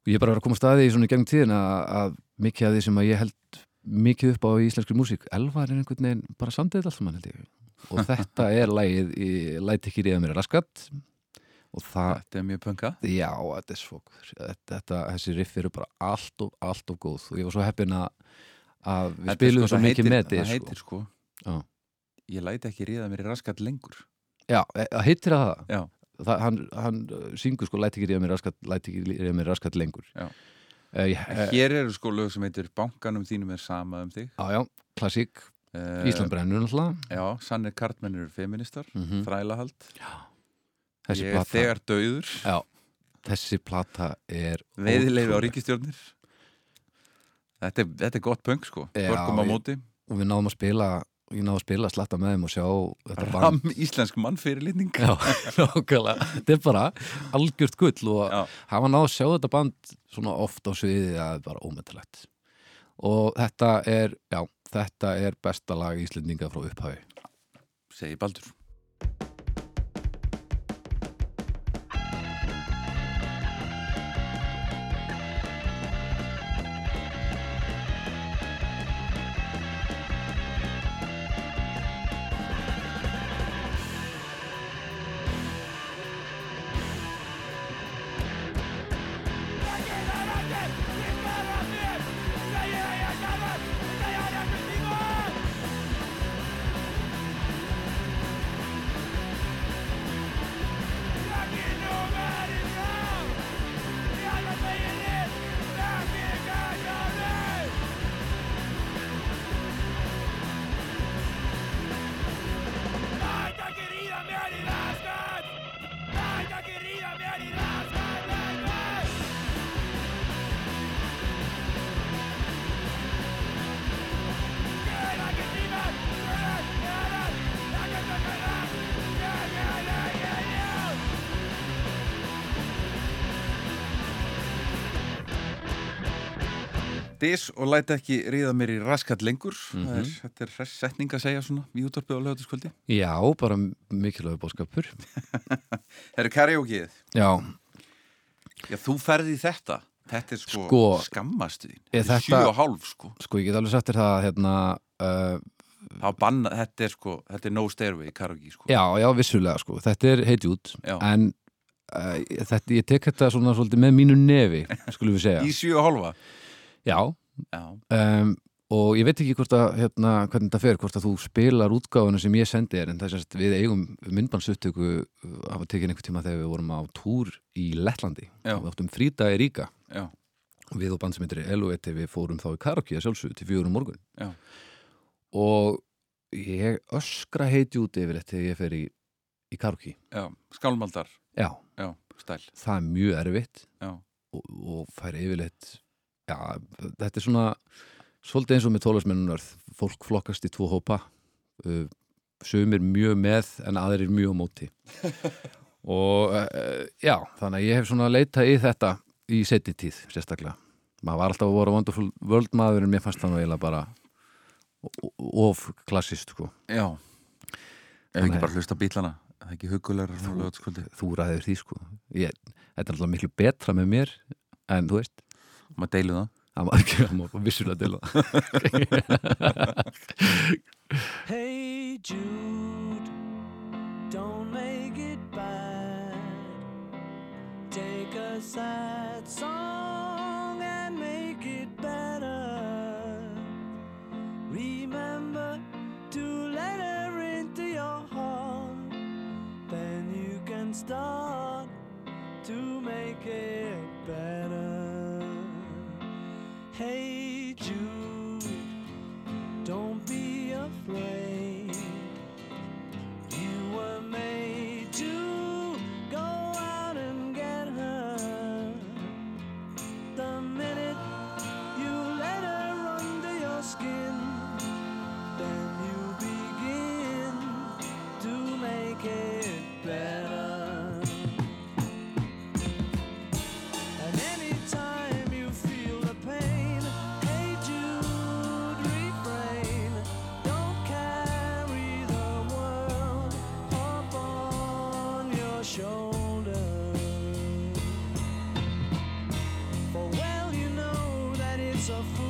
Speaker 2: Og ég er bara að koma að staði í svona í gegnum tíðin að, að mikið af því sem að ég held mikið upp á íslenskri músík. Elvar er einhvern veginn bara sandið allt saman held ég. Og *laughs* þetta er lagið í Læt ekki ríða mér raskat. Og það,
Speaker 1: Þetta er mjög pönka.
Speaker 2: Já, þetta er svo þetta, þetta, þessi riff eru bara allt og, allt og góð. Og ég var svo heppin að, að við
Speaker 1: Þetta
Speaker 2: spilum
Speaker 1: sko,
Speaker 2: svo mikið með
Speaker 1: Það
Speaker 2: þetta
Speaker 1: heitir sko
Speaker 2: Já.
Speaker 1: Ég læti ekki ríða mér raskat lengur.
Speaker 2: Já, e, það heitir það. Það
Speaker 1: Já,
Speaker 2: það, hann, hann uh, syngur sko læt ekki ríða mér raskat, læt ekki ríða mér raskat lengur.
Speaker 1: Já.
Speaker 2: Uh,
Speaker 1: hér eru sko lög sem heitir Bankanum þínum er sama um þig.
Speaker 2: Já, já, klassík.
Speaker 1: Uh,
Speaker 2: Ísland brennur náttúrulega.
Speaker 1: Já, sannir kartmenn eru feministar
Speaker 2: Mhm.
Speaker 1: Þrælahald.
Speaker 2: Þessi
Speaker 1: Ég er
Speaker 2: plata,
Speaker 1: þegar döður
Speaker 2: já, þessi plata er
Speaker 1: Veiðileifi á ríkistjórnir Þetta er, þetta er gott punk sko.
Speaker 2: Já,
Speaker 1: Börgum á móti.
Speaker 2: og við náðum að spila ég náðum að spila slatta með þeim og sjá
Speaker 1: Ram íslensk mannfyrirlitning.
Speaker 2: Já, *laughs* nákvæmlega, þetta er bara algjört gull og
Speaker 1: Já.
Speaker 2: hafa náð að sjá þetta band svona oft á sviði að það er bara ómyndilegt og þetta er, já, þetta er besta lag Íslendinga frá upphafi.
Speaker 1: Segir Baldur Dis og læt ekki ríða mér í raskat lengur.
Speaker 2: Mhm.
Speaker 1: það er, Þetta er hress setning að segja svona í útvarpið á lögatiskvöldi
Speaker 2: Já, bara mikilvægur bóskapur
Speaker 1: Það *laughs* eru karaokeið.
Speaker 2: Já,
Speaker 1: Já, þú ferði í þetta. Þetta er sko,
Speaker 2: Sko,
Speaker 1: skammastu þín
Speaker 2: er
Speaker 1: Þetta er
Speaker 2: þetta-
Speaker 1: sjö og hálf sko.
Speaker 2: Sko ég get alveg sagt þér það hérna, uh,
Speaker 1: banna, þetta er sko, þetta er no stairway karaoke sko.
Speaker 2: Já, já, vissulega sko, þetta er heiti út en uh, þetta, ég tek þetta svona svolítið með mínu nefi, skulum við segja.
Speaker 1: Í sjö og hálfa
Speaker 2: Já,
Speaker 1: Já,
Speaker 2: um, og ég veit ekki hvort að hérna, hvernig þetta fer, hvort að þú spilar útgáfuna sem ég sendi þér, en það er sérst við eigum myndbandsuttöku hafa tekið einhver tíma þegar við vorum á túr í Lettlandi.
Speaker 1: Já.
Speaker 2: og við áttum frídagi ríka
Speaker 1: já,
Speaker 2: við og band sem heitir Elueti við fórum þá í karaoke að sjálfsögðu til fjögur um morgun.
Speaker 1: Já.
Speaker 2: og ég öskra heiti út yfir þetta þegar ég fer í, í karaoke.
Speaker 1: Já Skálmaldar,
Speaker 2: já,
Speaker 1: já,
Speaker 2: það er mjög erfitt.
Speaker 1: Já,
Speaker 2: og, og fær yfirleitt já, þetta er svona svolítið eins og með tólasmennunar fólk flokkast í tvo hópa. Uh, sumir mjög með en aðrir mjög móti. *laughs* Og uh, já, þannig að ég hef svona leitað í þetta í setni tíð sérstaklega. Maður var alltaf að voru wonderful world maður en mér fannst það nú eiginlega bara of klassist sko.
Speaker 1: Já. Ef ekki bara hlusta bílana Það er ekki hugulegar
Speaker 2: þú ræðir því sko. Ég, þetta er alltaf miklu betra með mér en þú veist
Speaker 1: Maður deilu það
Speaker 2: Það má ekki, það má vissulega til það.
Speaker 8: Hey Jude, don't make it bad. Take a sad song and make it better. Remember to let her into your heart. Then you can start to make it better. Hey Jude, don't be afraid. Of full.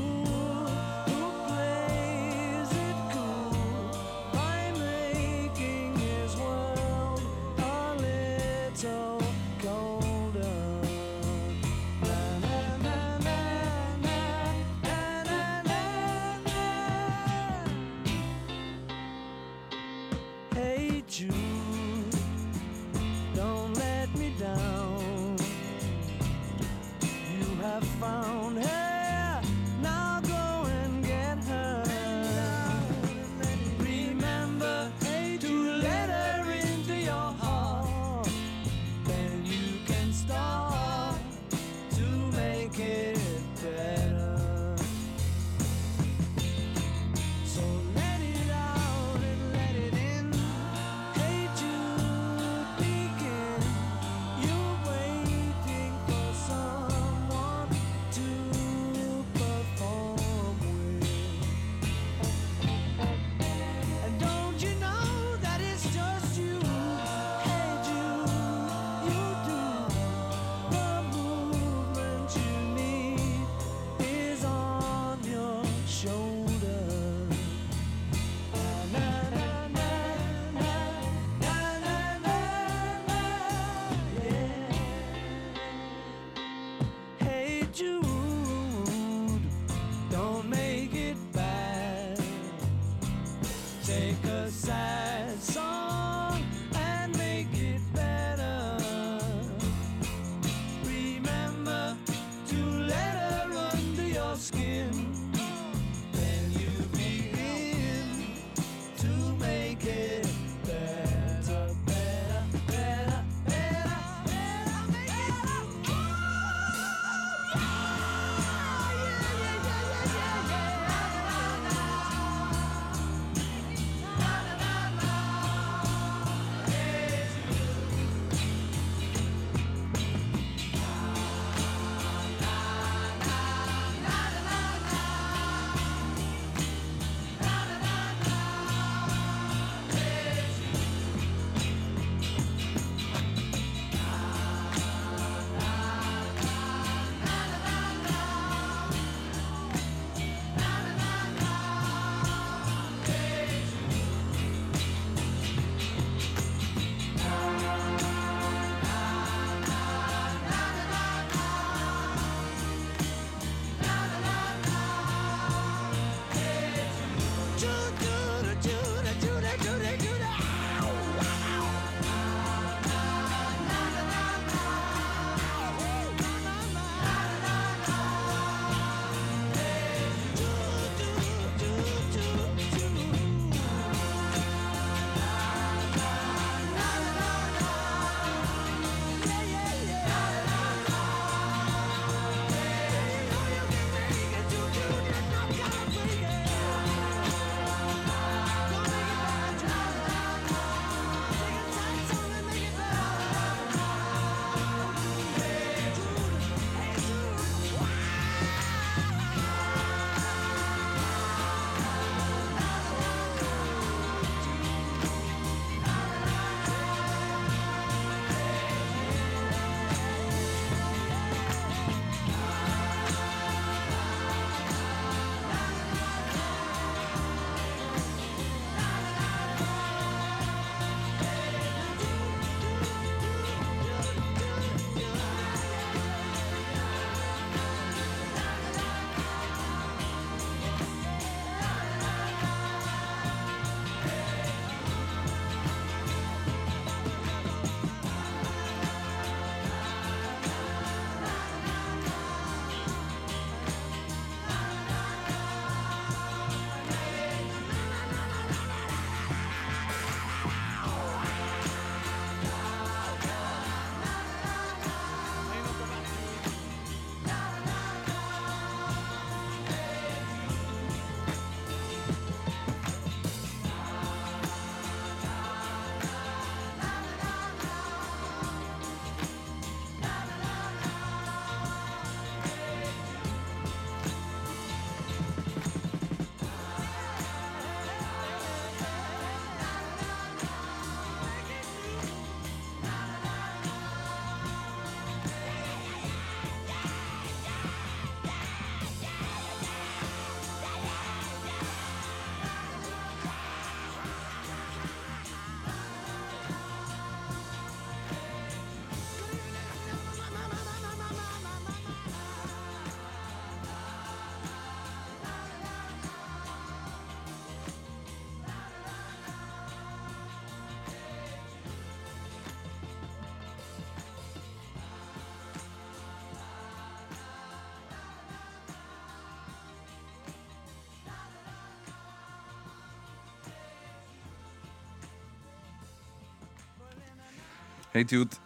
Speaker 8: Hey Jude,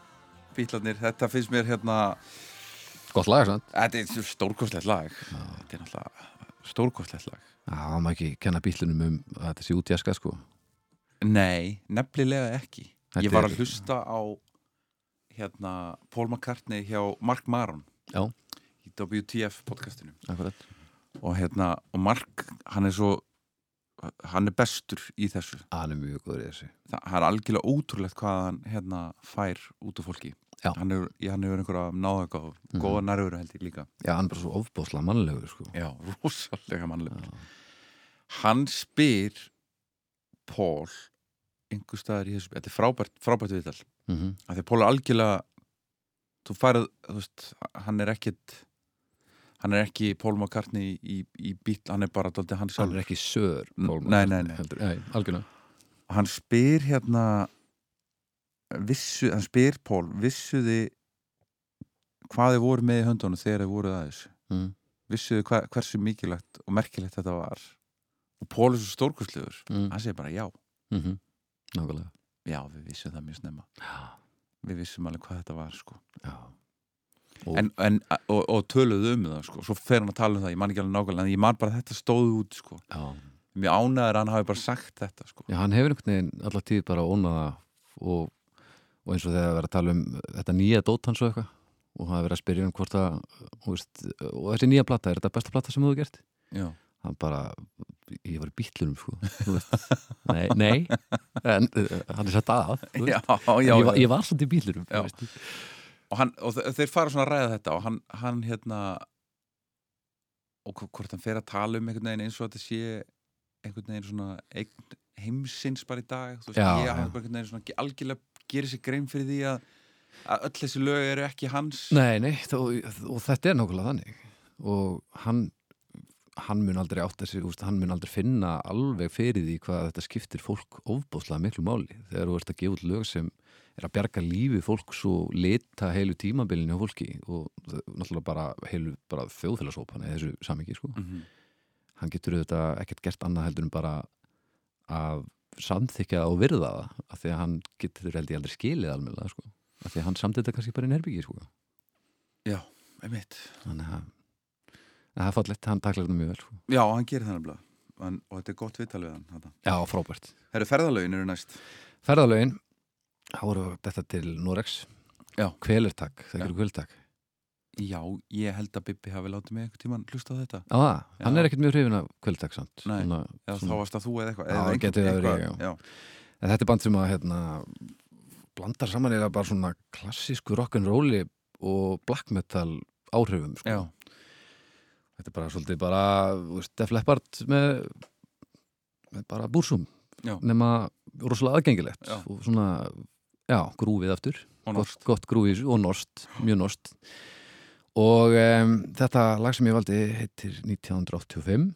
Speaker 1: bítlarnir, þetta finnst mér hérna
Speaker 2: Gott lag, sant?
Speaker 1: Þetta er stórkostlegt lag. Þetta er náttúrulega stórkostlegt lag.
Speaker 2: Já, maður ekki kenna bílunum um að þetta sé út í aska, sko.
Speaker 1: Nei, nefnilega ekki.
Speaker 2: Þetta
Speaker 1: Ég var
Speaker 2: er-
Speaker 1: að hlusta á hérna Paul McCartney hjá Mark Maron
Speaker 2: Já,
Speaker 1: í WTF podcastinu.
Speaker 2: Akkurat.
Speaker 1: og hérna, og Mark hann er svo hann er bestur í þessu
Speaker 2: Hann er mjög góður í þessu.
Speaker 1: það, það er algjörlega ótrúlegt hvað hann hérna fær út af fólki
Speaker 2: Já.
Speaker 1: hann hefur, einhverja náðagáð mm góða nærveru held ég líka
Speaker 2: Já, hann er bara svo ofbóðslega mannlegur, sko.
Speaker 1: já, rosalega mannlegur hann spyr Paul einhver staðar í þessu, þetta er frábært frábært viðtal,
Speaker 2: Mm -hmm.
Speaker 1: af því að Paul er algjörlega þú færð, þú veist hann er ekkit hann er ekki Paul McCartney í, í bíl, hann er bara dálítið hann
Speaker 2: Hann er ekki sör, Paul McCartney,
Speaker 1: nei, nei.
Speaker 2: heldur. Nei, algjörlega.
Speaker 1: hann spyr hérna vissu, hann spyr Pól vissuði hvað þið voru með í höndunum þegar þið voruð að þessu
Speaker 2: Mm.
Speaker 1: vissuði hva, hversu mikilvægt og merkilegt þetta var og Pól er svo stórkustlegur
Speaker 2: Mm.
Speaker 1: hann segir bara já,
Speaker 2: Mm -hmm. Nákvæmlega.
Speaker 1: já við vissum það mjög snemma
Speaker 2: Já.
Speaker 1: við vissum alveg hvað þetta var sko.
Speaker 2: Já.
Speaker 1: En, en, og, og töluðu um það sko. svo fer hann að tala um það, ég man ekki alveg nákvæmlega en ég man bara að þetta stóð út sko. Mér ánæður að hann hafi bara sagt þetta sko.
Speaker 2: Já, hann hefur einhvern veginn allar tíð bara ónað það og, og eins og þegar að vera að tala um þetta nýja dót hans og eitthvað og hann hefur verið að spyrja um hvort að veist, og þessi nýja plata, er þetta besta plata sem þú hefur gert?
Speaker 1: já,
Speaker 2: Hann bara, ég var í bítlunum sko, nei, nei en uh, hann er sett að ég, var, ég var svolítið í bítlunum
Speaker 1: Já. Og, hann, og þe- þeir fara svona að ræða þetta og hann, hann hérna og hv- hvort hann fer að tala um einhvern veginn eins og þetta sé einhvern veginn svona eign heimsins bara í dag þú veist,
Speaker 2: Já,
Speaker 1: ég hann bara einhvern veginn svona algjörlega gerir sér grein fyrir því að, að öll þessi lög eru ekki hans.
Speaker 2: Nei, nei, þó, og þetta er nákvæmlega þannig. Og hann hann mun aldrei átt þessi, úst, hann mun aldrei finna alveg fyrir því hvað þetta skiptir fólk ofbóðslega miklu máli þegar þú ert að gefa út lög sem er að bjarga lífi fólks og lita heilu tímabilinu á fólki og náttúrulega bara heilu bara þjóðfélagshópan eða þessu samingi sko.
Speaker 1: Mhm.
Speaker 2: hann getur auðvitað ekkert gert annað heldur en bara að samþykja og virða það af því að hann getur held ég aldrei skilið almennilega sko. af því að hann samþykja kannski bara í herbyggi sko.
Speaker 1: já, einmitt
Speaker 2: þannig að að það er fallegt, hann taklar þetta mjög vel sko.
Speaker 1: já, hann gerir nefnilega en, og þetta er gott viðtal við hann þetta.
Speaker 2: Já, frábært
Speaker 1: eru ferðalögin eru næst
Speaker 2: Ferðalögin, þá voru þetta til Norex. Kvelertak, það gerur kvelertak
Speaker 1: já, ég held að Bibi hafi látið mig einhvern tímann hlusta á þetta
Speaker 2: það, hann er ekkert mjög hrifin af kvelertak samt
Speaker 1: Nei.
Speaker 2: Svona,
Speaker 1: já, þá varst það þú eða eitthvað
Speaker 2: Já, gæti það verið. En þetta er band sem að hérna, blandar saman eða bara svona klassísku rock'n'rolli og black metal áhrifum sko. Þetta er bara svolítið bara Def Leppard með, með bara búrsum nema rosalega aðgengilegt
Speaker 1: Já.
Speaker 2: og svona, já, grúfið aftur.
Speaker 1: Og
Speaker 2: gott,
Speaker 1: norsk
Speaker 2: gott grúið og norst, mjög norst. Og um, þetta lag sem ég valdi heitir 1985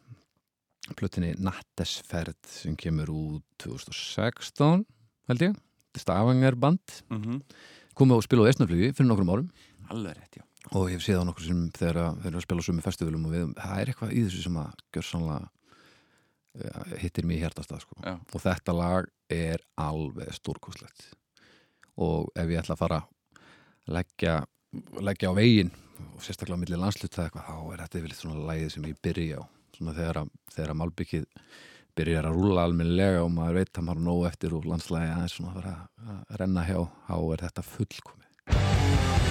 Speaker 2: plötinni Nattesferð sem kemur út 2016 held ég, Stavanger band
Speaker 1: mm
Speaker 2: komið og spila á Esnaflugi fyrir nokkrum árum.
Speaker 1: Alveg rétt, já.
Speaker 2: Og ég hef séð á nokkur sem þegar að- þeir eru að spila sömu festivalum og við, það er eitthvað í þessu sem að gjör sannlega hittir mér í hjartastað sko.
Speaker 1: Já.
Speaker 2: og þetta lag er alveg stórkoslegt og ef ég ætla að fara að leggja, leggja á veginn og sérstaklega á milli landsluta eitthvað, þá er þetta yfirleitt svona lagið sem ég byrja á. Svona þegar að, þegar að malbyggið byrjar að rúla almennilega og maður veit að maður nóg eftir og landslægi aðeins svona að að renna hjá, þá er þetta fullkomið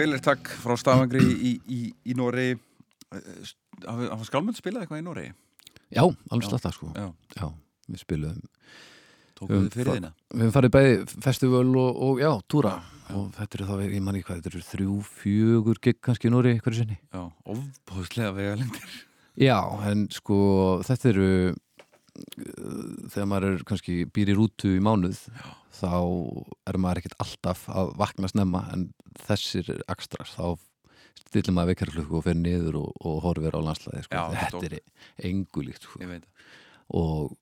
Speaker 1: Kvelertak frá Stafangri í, í, í Nóri Hafa skálmönd spilað eitthvað í Nóri?
Speaker 2: Já, alveg
Speaker 1: Já.
Speaker 2: slatta sko.
Speaker 1: Já,
Speaker 2: Já, við spilum
Speaker 1: tókuðu
Speaker 2: Um,
Speaker 1: þið fyrir þína?
Speaker 2: Við höfum farið bæði festival og, og já, túra. Og þetta eru þá, ég man ekki hvað, þetta eru þrjú, fjögur gig kannski í Nóri hverju sinni.
Speaker 1: Já, ofbóðslega vega lengur
Speaker 2: Já, en sko þetta eru uh, þegar maður er kannski býr í rútu í mánuð þá er maður ekkert alltaf að vakna snemma en þessir ekstras þá stillir maður vekjarklukku og fer niður og, og horfir á landslæði sko.
Speaker 1: Já,
Speaker 2: þetta er engu líkt sko. Og,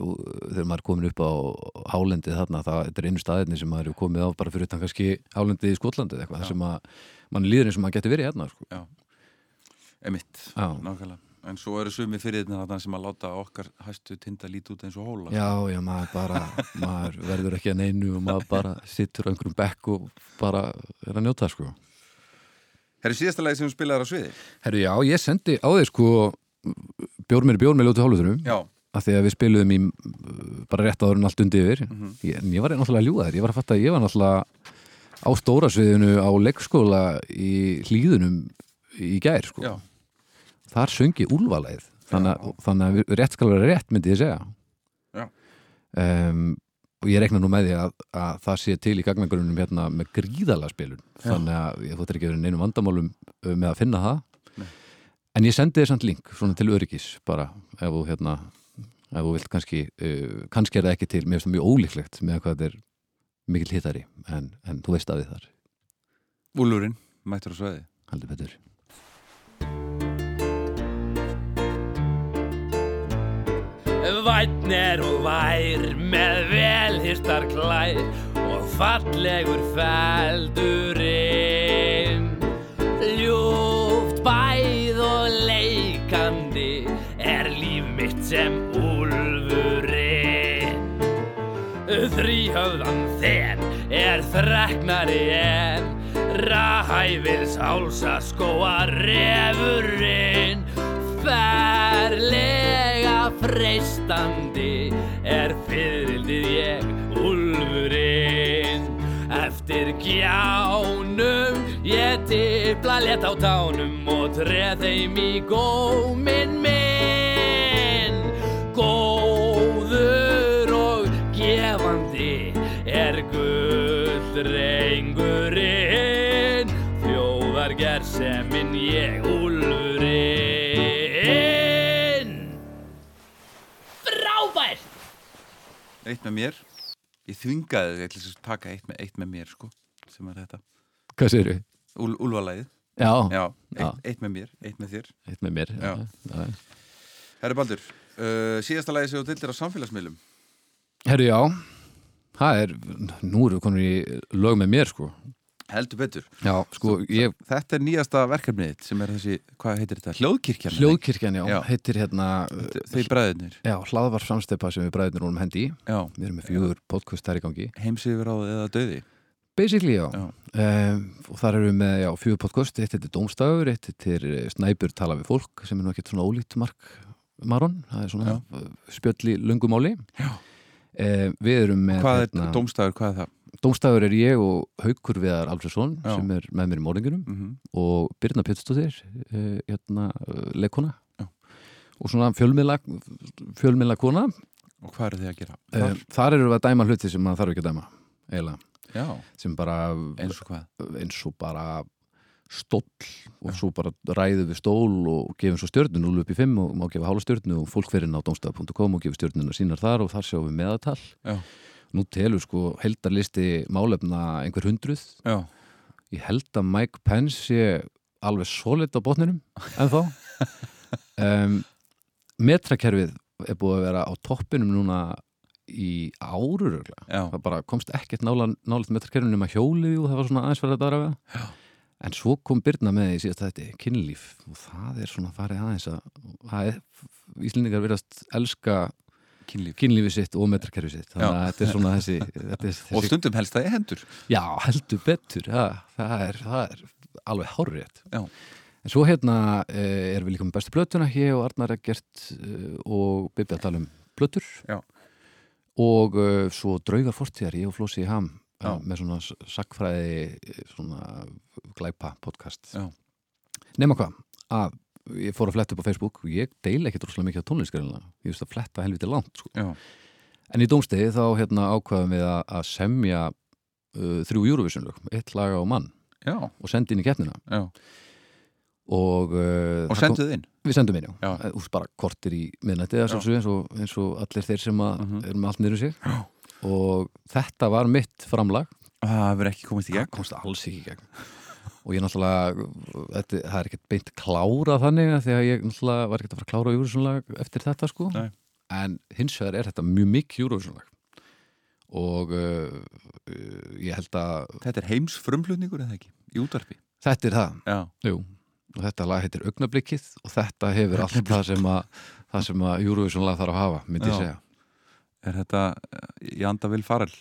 Speaker 2: og þegar maður er komin upp á hálendið þarna, það þetta er einu staðinni sem maður er komið á bara fyrir utan kannski hálendið í Skotlandi eða eitthvað, þar sem að mann líður eins og maður getur verið hérna sko.
Speaker 1: Emitt,
Speaker 2: Já.
Speaker 1: nákvæmlega En svo eru sumi fyrir þarna sem að láta okkar hæstu tinda lít út eins og hóla
Speaker 2: Já, já, maður bara *laughs* maður verður ekki að neinu og maður bara sittur á einhverjum bekk og bara er að njóta sko.
Speaker 1: Herri síðasta lagi sem þú spilaðir á sviði?
Speaker 2: Herru, já, ég sendi á þig sko bjór mér bjór með ljótu hálfutunum
Speaker 1: Já,
Speaker 2: af því að við spiluðum í uh, bara rétt áður en allt undi yfir.
Speaker 1: Mhm.
Speaker 2: ég, en ég var náttúrulega að ljúga þér, ég var að fatta að ég var náttúrulega á stóra sviðinu á leikskóla í hlýðunum í gær sko.
Speaker 1: já,
Speaker 2: þar söngi úlvalæð þannig, þannig að rétt skal vera rétt myndi ég segja. Um, og ég rekna nú með því að, að það sé til í gagnagrunum hérna með gríðala spilun. Þannig að ég þóttir ekki verið neinum vandamálum uh, með að finna það.
Speaker 1: Nei.
Speaker 2: en ég sendi þér samt link svona til öryggis bara ef þú hérna ef þú vilt kannski, uh, kannski er það ekki til. Mér finnst það mjög ólíklegt með hvað þetta er mikill hittari en, en þú veist að þið þar.
Speaker 1: Úlurinn, mættur á sviði
Speaker 2: heldur betur
Speaker 9: Vætn er og vær með velhyrstar klær og fallegur feldurinn. Ljúft bæð og leikandi er líf mitt sem úlfurinn. Þrýhöfðan þen er þreknari en Ræfils hálsa skóa refurinn Ferlega freistandi er fyririldið ég úlfurinn. Eftir gjánum ég tipla létt á tánum og treð þeim í góminn minn. Góður og gefandi er gullrengurinn Þjóðar gerseminn ég úlfurinn
Speaker 1: Eitt með mér. Ég þvingaði þig til að taka eitt með, eitt með mér sko, sem er þetta.
Speaker 2: Hvað segir við?
Speaker 1: Úl, Úlfalæðið,
Speaker 2: Já,
Speaker 1: já, eitt, eitt með mér, eitt með þér.
Speaker 2: Eitt með mér
Speaker 1: Já.
Speaker 2: Já.
Speaker 1: Herri Baldur, uh, síðasta lagi sem þú dildir á samfélagsmiðlum?
Speaker 2: Herru, já. Það er, nú erum við komin í lög með mér sko
Speaker 1: Heldur betur
Speaker 2: Já, sko, ég,
Speaker 1: Þetta er nýjasta verkefnið þitt sem er þessi, hvað heitir þetta? Hljóðkirkjan?
Speaker 2: Hljóðkirkjan, já,
Speaker 1: Já.
Speaker 2: heitir hérna
Speaker 1: Þeir bræðinir
Speaker 2: Já, hlaðvar samsteipa sem við bræðinir vorum hendi í
Speaker 1: Já,
Speaker 2: Við erum með fjögur podcast þær í gangi
Speaker 1: heimsifur á eða döði
Speaker 2: Basically, já,
Speaker 1: Já.
Speaker 2: Um, Og þar erum við með, já, fjögur podcast Eitt heitir Dómstafur, eitt heitir eh, Snæbjörn tala við fólk sem er nú ekkert svona ólíkt mark Maron, það er svona
Speaker 1: Já.
Speaker 2: spjöll í lungumáli
Speaker 1: Já.
Speaker 2: um, Við erum með
Speaker 1: Hvað er dómstafur, hvað er það?
Speaker 2: Dómstafur er ég og Haukur Viðar Alfredsson
Speaker 1: Já.
Speaker 2: sem er með mér í morðingunum
Speaker 1: Mm
Speaker 2: og Birna Pétursdóttir uh, hérna, uh, leikona
Speaker 1: Já.
Speaker 2: og svona fjölmiðla fjölmiðla kona
Speaker 1: Og hvað eru þið að gera?
Speaker 2: þar,
Speaker 1: Þar?
Speaker 2: þar eru við að dæma hluti sem maður þarf ekki að dæma eiginlega,
Speaker 1: Já,
Speaker 2: bara
Speaker 1: eins og hvað?
Speaker 2: eins og bara stóll og svo bara ræðu við stól og gefum svo stjörnu 0 upp í 5 og má gefa hálfa stjörnu og fólk fyrir inn á domstaf.com og gefur stjörnuna sínar þar og þar sjáum við meðatal
Speaker 1: Já.
Speaker 2: Nú telur sko heldarlisti málefna einhver hundruð.
Speaker 1: Já,
Speaker 2: ég held að Mike Pence sé alveg solid á botninum en þá um, *laughs* metrakerfið er búið að vera á toppinum núna í árur það bara komst ekkert nála, nála metrakerfinu nema hjólið og það var svona aðeins verið að það. en svo kom Birna með í síðast þetta kynlíf og það er svona farið aðeins að það Íslendingar verðast elska
Speaker 1: kynlíf
Speaker 2: kynlífið sitt og metrakerfið sitt þannig að þetta er svona þessi, *laughs* þetta er,
Speaker 1: Og
Speaker 2: þessi
Speaker 1: stundum helst það í hendur
Speaker 2: Já, heldur betur, ja, það, er, það er alveg.
Speaker 1: Já.
Speaker 2: En svo hérna eh, erum við líka með bestu plötuna hér og Arnar Eggert eh, og Bibi að tala um plötur.
Speaker 1: Já.
Speaker 2: Og eh, svo draugar fortíðar, ég og Flósi Ham
Speaker 1: Já.
Speaker 2: með svona s- sagnfræði svona glæpa podcast
Speaker 1: Já.
Speaker 2: nema hvað, að ég fór að fletta upp á Facebook og ég deila ekkert rosalega mikið á tónlistgræðina ég veist að fletta helviti langt sko. En í dómstegi þá hérna ákvaðum við að, að semja uh, þrjú Eurovision-lög, eitt laga á mann
Speaker 1: já,
Speaker 2: og sendi inn í keppnina
Speaker 1: já
Speaker 2: og, uh,
Speaker 1: Og
Speaker 2: það
Speaker 1: senduð inn
Speaker 2: Við sendum inn, já.
Speaker 1: Já.
Speaker 2: já. Úst, bara kortir í miðnætti eins, eins og allir þeir sem að
Speaker 1: Mhm.
Speaker 2: eru með allt niður. Já. Og þetta var mitt framlag.
Speaker 1: Það hefur ekki komist í
Speaker 2: Það
Speaker 1: gegn
Speaker 2: komst alls ekki í gegn. Og ég náttúrulega, þetta, það er ekkert beint klárað þannig að því að ég náttúrulega var ekkert að fara að klára Júruvísunlag eftir þetta sko.
Speaker 1: Nei.
Speaker 2: En hins vegar er þetta mjög mikið Júruvísunlag. Og uh, uh, ég held að
Speaker 1: Þetta er heims frumflutningur eða ekki? Í útvarpi
Speaker 2: þetta er það.
Speaker 1: Já,
Speaker 2: Jú, og þetta lag heitir Augnablikkið og þetta hefur allt það sem að, það sem að Eurovision lag þarf að hafa, myndi ég segja.
Speaker 1: er þetta eh, í anda vil farel?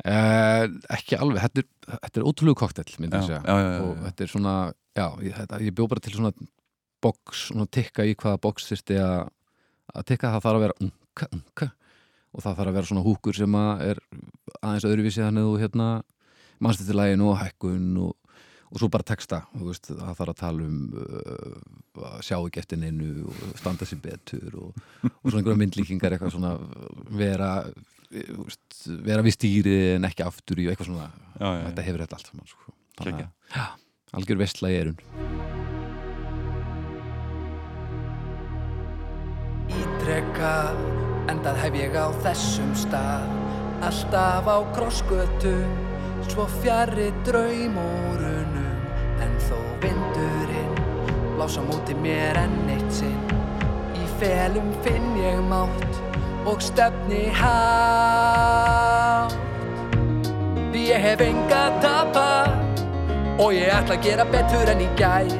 Speaker 2: Eh, ekki alveg, þetta er, þetta er ótrúlegu koktell, myndi ég segja.
Speaker 1: já, já, já,
Speaker 2: og þetta er svona, já, ég, þetta, ég bjó bara til svona box, svona tikka í hvaða box þyrfti að, tikka, það þarf að vera unka, unka. Og það þarf að vera svona húkur sem að er aðeins öðruvísi þannig þú hérna mannstu til læginu og hækkun og, og svo bara texta, þú veist, það þarf að tala um uh, að sjá eftir neinu og standa sér betur og, og svona einhverja myndlíkingar eitthvað svona vera veist, vera við stýrið en ekki aftur í og eitthvað svona,
Speaker 1: Já, já,
Speaker 2: þetta hefur þetta allt saman sko. Þannig að- já, algjör vestla í erun
Speaker 9: Ítrekkað, endað hef ég á þessum stað. Alltaf á krossgötu, svo fjarrri draumórunum. En þó vindurinn, blása múti mér enn eitt sinn. Í felum finn ég mátt og stefni hátt Því ég hef enga tapa Og ég ætla að gera betur en í gær.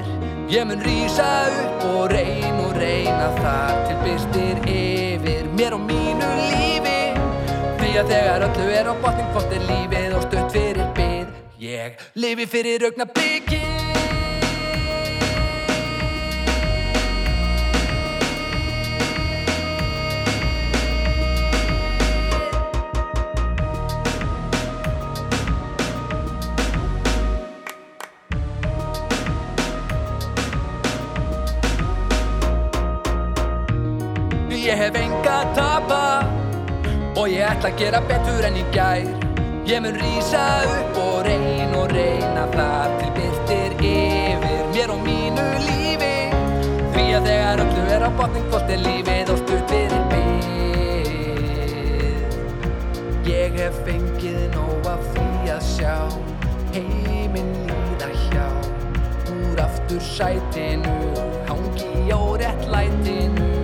Speaker 9: Ég mun rísa upp og reyn og reyna þar til byrstir yfir mér og mínu lífi. Því að þegar öllu er á botning hvort er lífið og stutt fyrir bið. Ég lifi fyrir augna Ég hef enga að tapa. Og ég ætla að gera betur en í gær. Ég mun rísa upp og reyn og reyna þar til byrtir yfir mér og mínu lífi. Því að þegar öllu er á botning hvort er lífið og stutt fyrir byrð Ég hef fengið nóg af því að sjá heiminn líða hjá. Úr aftur sætinu, hangi á réttlætinu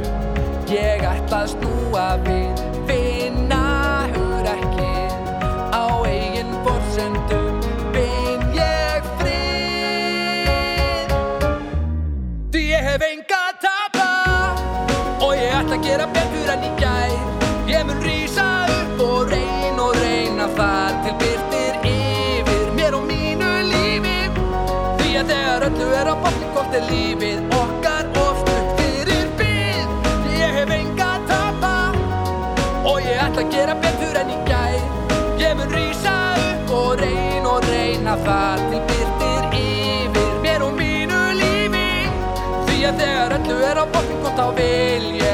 Speaker 9: Ég ætla að snúa við, finna hugrekkið Á eigin forsendum finn ég frið. Því ég hef enga að tapa. Og ég ætla að gera betur en í gær. Ég mun rísa upp og reyn og reyna þar til byrtir yfir mér og mínu lífi. Því að þegar öllu er á botni hvort er lífið Og ég ætla að gera betur en í gær. Ég mun rísa upp og reyn og reyna þar til byrtir yfir mér og mínu lífi. Því að þegar öllu er á botni hvort þá vil ég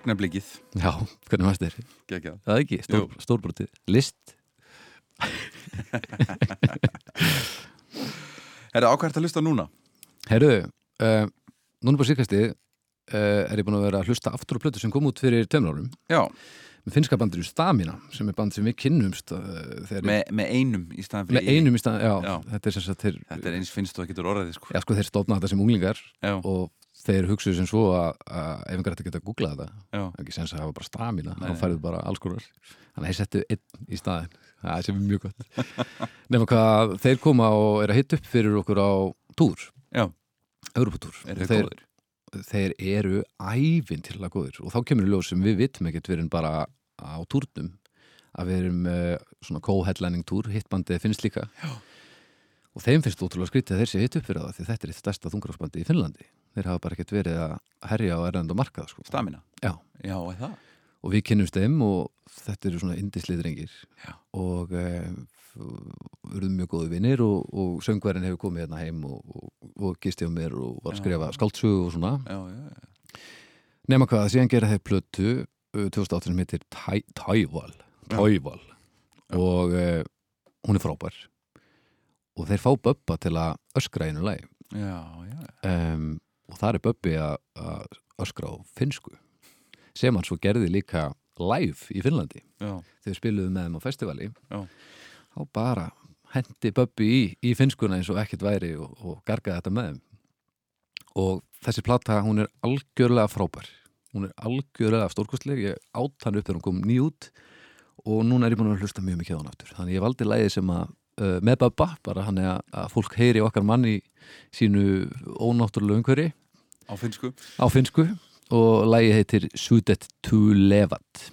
Speaker 9: Augnablikið.
Speaker 2: Já, hvernig varst þér?
Speaker 1: Gekjað
Speaker 2: Það er ekki, stór, stórbrotið. List?
Speaker 1: Er það ákvært að hlusta núna?
Speaker 2: Herru, uh, núna bara síkasti uh, er ég búin að vera að hlusta aftur á plötu sem kom út fyrir tveimur árum.
Speaker 1: Já,
Speaker 2: með finnska bandur Stamina sem er band sem við kynnumst uh, þegar
Speaker 1: með, með einum í staðan
Speaker 2: með einum í stað, já,
Speaker 1: Já.
Speaker 2: þetta er sagt þeir,
Speaker 1: Þetta er eins finnst þú að getur orðaði sko.
Speaker 2: Já, sko, þeir stofna þetta sem unglingar
Speaker 1: Já,
Speaker 2: og þeir hugsuðu sem svo að, að ef einhver ætti að geta að googla þetta
Speaker 1: já,
Speaker 2: ekki sens að hafa bara Stamina, þá færðu bara alls konar. Þannig að þeir settu einn í staðin það sem er mjög gott. *laughs* Nema hvað þeir koma og er að hitta upp fyrir okkur á túr.
Speaker 10: Europatúr
Speaker 1: Er þeir
Speaker 10: þeir,
Speaker 1: góðir?
Speaker 10: þeir eru ævintilega góðir. Og þá kemur í ljós sem við vitum ekkert við erum bara á túrnum að við erum uh, svona co-headlining túr, hittbandið finnst líka. Já. og þeim finnst ótrúlega skrítið að þeir sé hitt upp fyrir það því þetta er eitt stærsta þungrafsbandi í Finnlandi þeir hafa bara ekkert verið að herja á erlend og markað sko.
Speaker 1: Stamina?
Speaker 10: Já.
Speaker 1: Já, það?
Speaker 10: og við kynnumst þeim og þetta eru svona indislið drengir
Speaker 1: Já.
Speaker 10: og uh, urðum mjög góði vinnir og, og söngverðin hefur komið hérna heim og, og, og gisti á mér og var að skrifa skáldsögu og svona
Speaker 1: Já, já, já.
Speaker 10: nema hvað, síðan gera þeir plötu uh, 2008 sem heitir Tæ- Tæval Tæval og uh, hún er frábær og þeir fá Böbba til að öskra einu lagi
Speaker 1: Já, já,
Speaker 10: um, og það er Böbbi að öskra á finnsku sem hann svo gerði líka live í Finnlandi.
Speaker 1: Já.
Speaker 10: þegar við spiluðum með þeim á festivali
Speaker 1: Já.
Speaker 10: þá bara hendi Böbbi í, í finnskuna eins og ekkert væri og, og gargaði þetta með þeim. Og þessi plata hún er algjörlega frábær. Hún er algjörlega stórkostleg. Ég átt hann upp þegar hún kom nýjút og núna er ég búin að hlusta mjög mikið á hann aftur. Þannig ég valdi lægið sem að með Böbba, bara hann er að, fólk heyri okkar mann í sínu ónáttúrulega umhverfi.
Speaker 1: Á finnsku?
Speaker 10: á finnsku. Og lægið heitir Sudet to Levat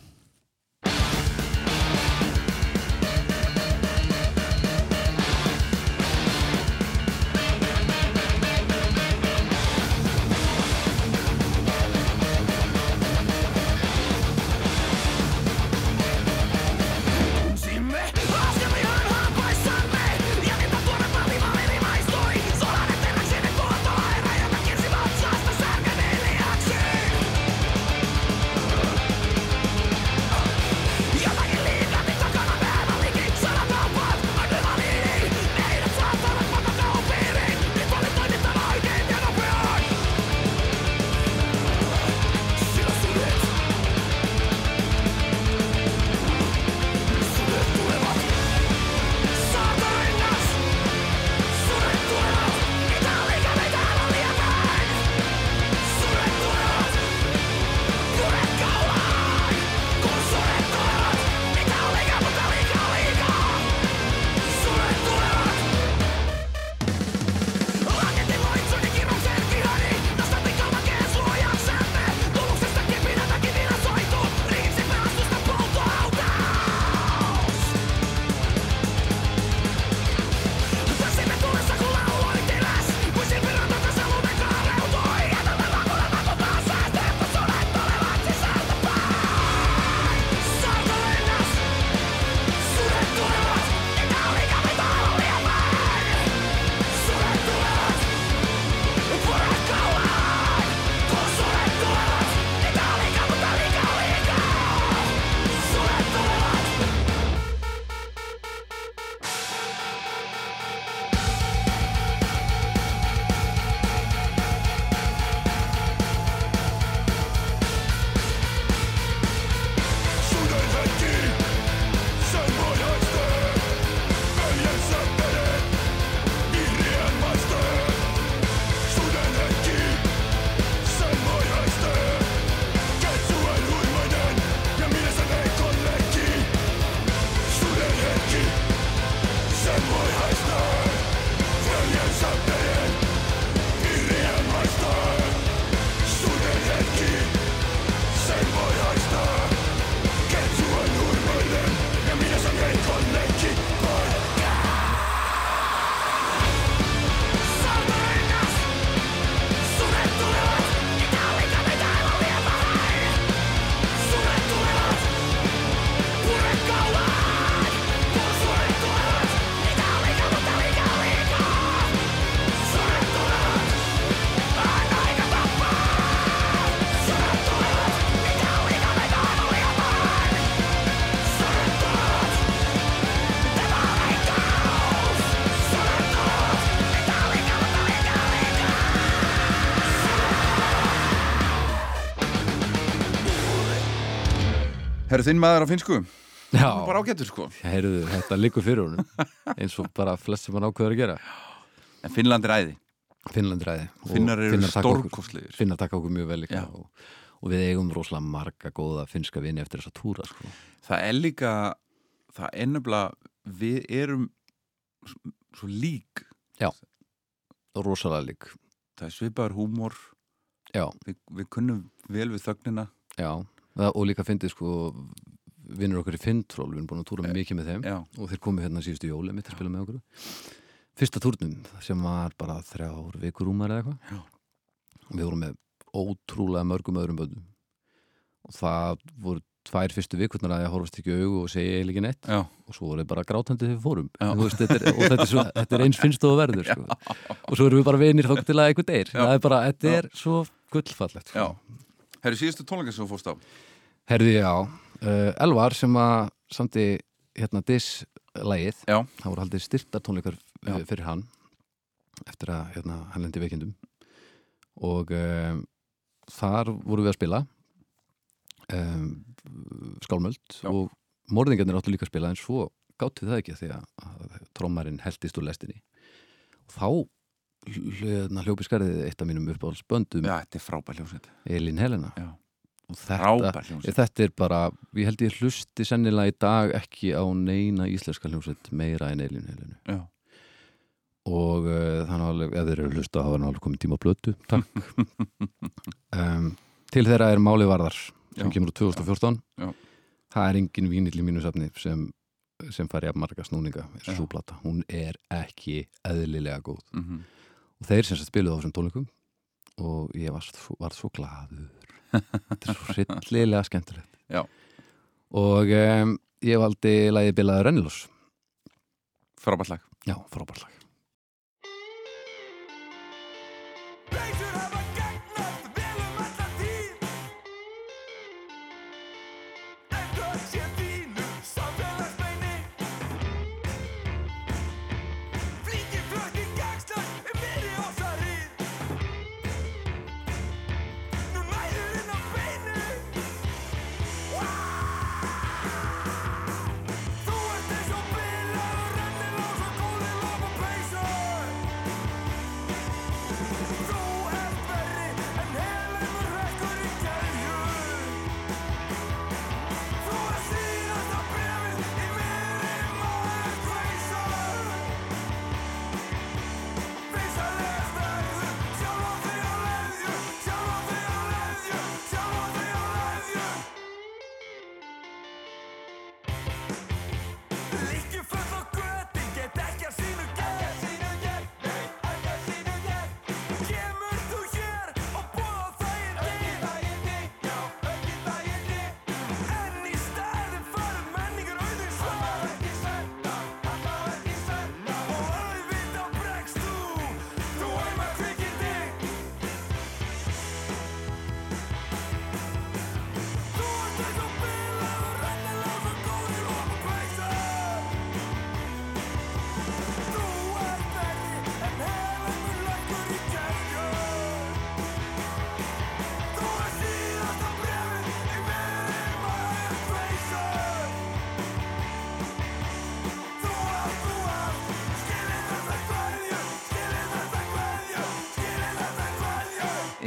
Speaker 1: Herru þinn maður á finnsku?
Speaker 10: Já,
Speaker 1: Bara ágættur sko.
Speaker 10: Heyrðu, þetta liggur fyrir honum eins og bara flest sem hann ákveður að gera.
Speaker 1: En Finnland er æði.
Speaker 10: Finnland ræði og
Speaker 1: Finnar eru stórkostlegir.
Speaker 10: Finnar taka okkur mjög vel
Speaker 1: Já.
Speaker 10: og, og við eigum rosalega marga góða finnska vini eftir þessa túra sko.
Speaker 1: Það er líka Það er nefnilega Við erum s- svo lík.
Speaker 10: Rosalega lík.
Speaker 1: Það er svipaður húmor.
Speaker 2: Já,
Speaker 1: við, við kunnum vel við þögnina.
Speaker 2: Já, það, og líka fyndið sko vinnur okkur í Finntról, við erum búin að túra mikið með þeim.
Speaker 1: Já,
Speaker 2: og þeir komu hérna síðustu jóli mitt að spila með okkur. Fyrsta túrnum sem var bara þrjár vikur rúmar eða eitthvað. Við vorum með ótrúlega mörgum öðrum bönnum og það voru tvær fyrstu vikurnar að ég horfast ekki í augu og segja eiginlega neitt.
Speaker 1: Já,
Speaker 2: og svo voru bara grátandi þegar við fórum. Veist, þetta er, og þetta er, svo, þetta er eins finnst og verður sko. *laughs* og svo erum við bara vinir þók til að eitthvað deyr. Það er bara, þetta er svo gullfallegt sko.
Speaker 1: Herri, síðustu tónleika sem þú fórst á
Speaker 2: Herði, já, uh, Elvar sem að samti hérna Diss-lægið,
Speaker 1: Já.
Speaker 2: það voru haldið styrtartónleikar
Speaker 1: Já.
Speaker 2: uh, fyrir hann eftir að hérna, hann lendi veikindum og um, þar voru við að spila um, skálmöld
Speaker 1: Já.
Speaker 2: og morðingarnir áttu líka að spila en svo gátti það ekki því að, trómarinn heldist úr lestinni og þá hl- hljópi skarðið eitt af mínum uppáhaldsböndum
Speaker 1: Já, er
Speaker 2: Elín Helena
Speaker 1: Já.
Speaker 2: Þetta, þetta er bara, ég held ég hlusti sennilega í dag ekki á neina íslenska hljómsveit meira en Elín Helenu.
Speaker 1: Já,
Speaker 2: og uh, þannig að ef þeir eru hlusta þá er hann alveg komið tíma á blötu, takk. *laughs* Um, til þeirra er Máli Varðar sem
Speaker 1: Já.
Speaker 2: kemur úr 2014
Speaker 1: Já.
Speaker 2: það er engin vínill í mínu safni sem, sem ég að marga snúninga
Speaker 1: Já.
Speaker 2: hún er ekki eðlilega góð.
Speaker 1: Mhm.
Speaker 2: Og þeir sem sagt spiluðu á þessum tónleikum og ég var, var svo glaður þetta er svo hryllilega skemmtilegt.
Speaker 1: Já.
Speaker 2: og um, ég valdi lagið Bilaður Rennilós.
Speaker 1: Frábært lag.
Speaker 2: Já, frábært lag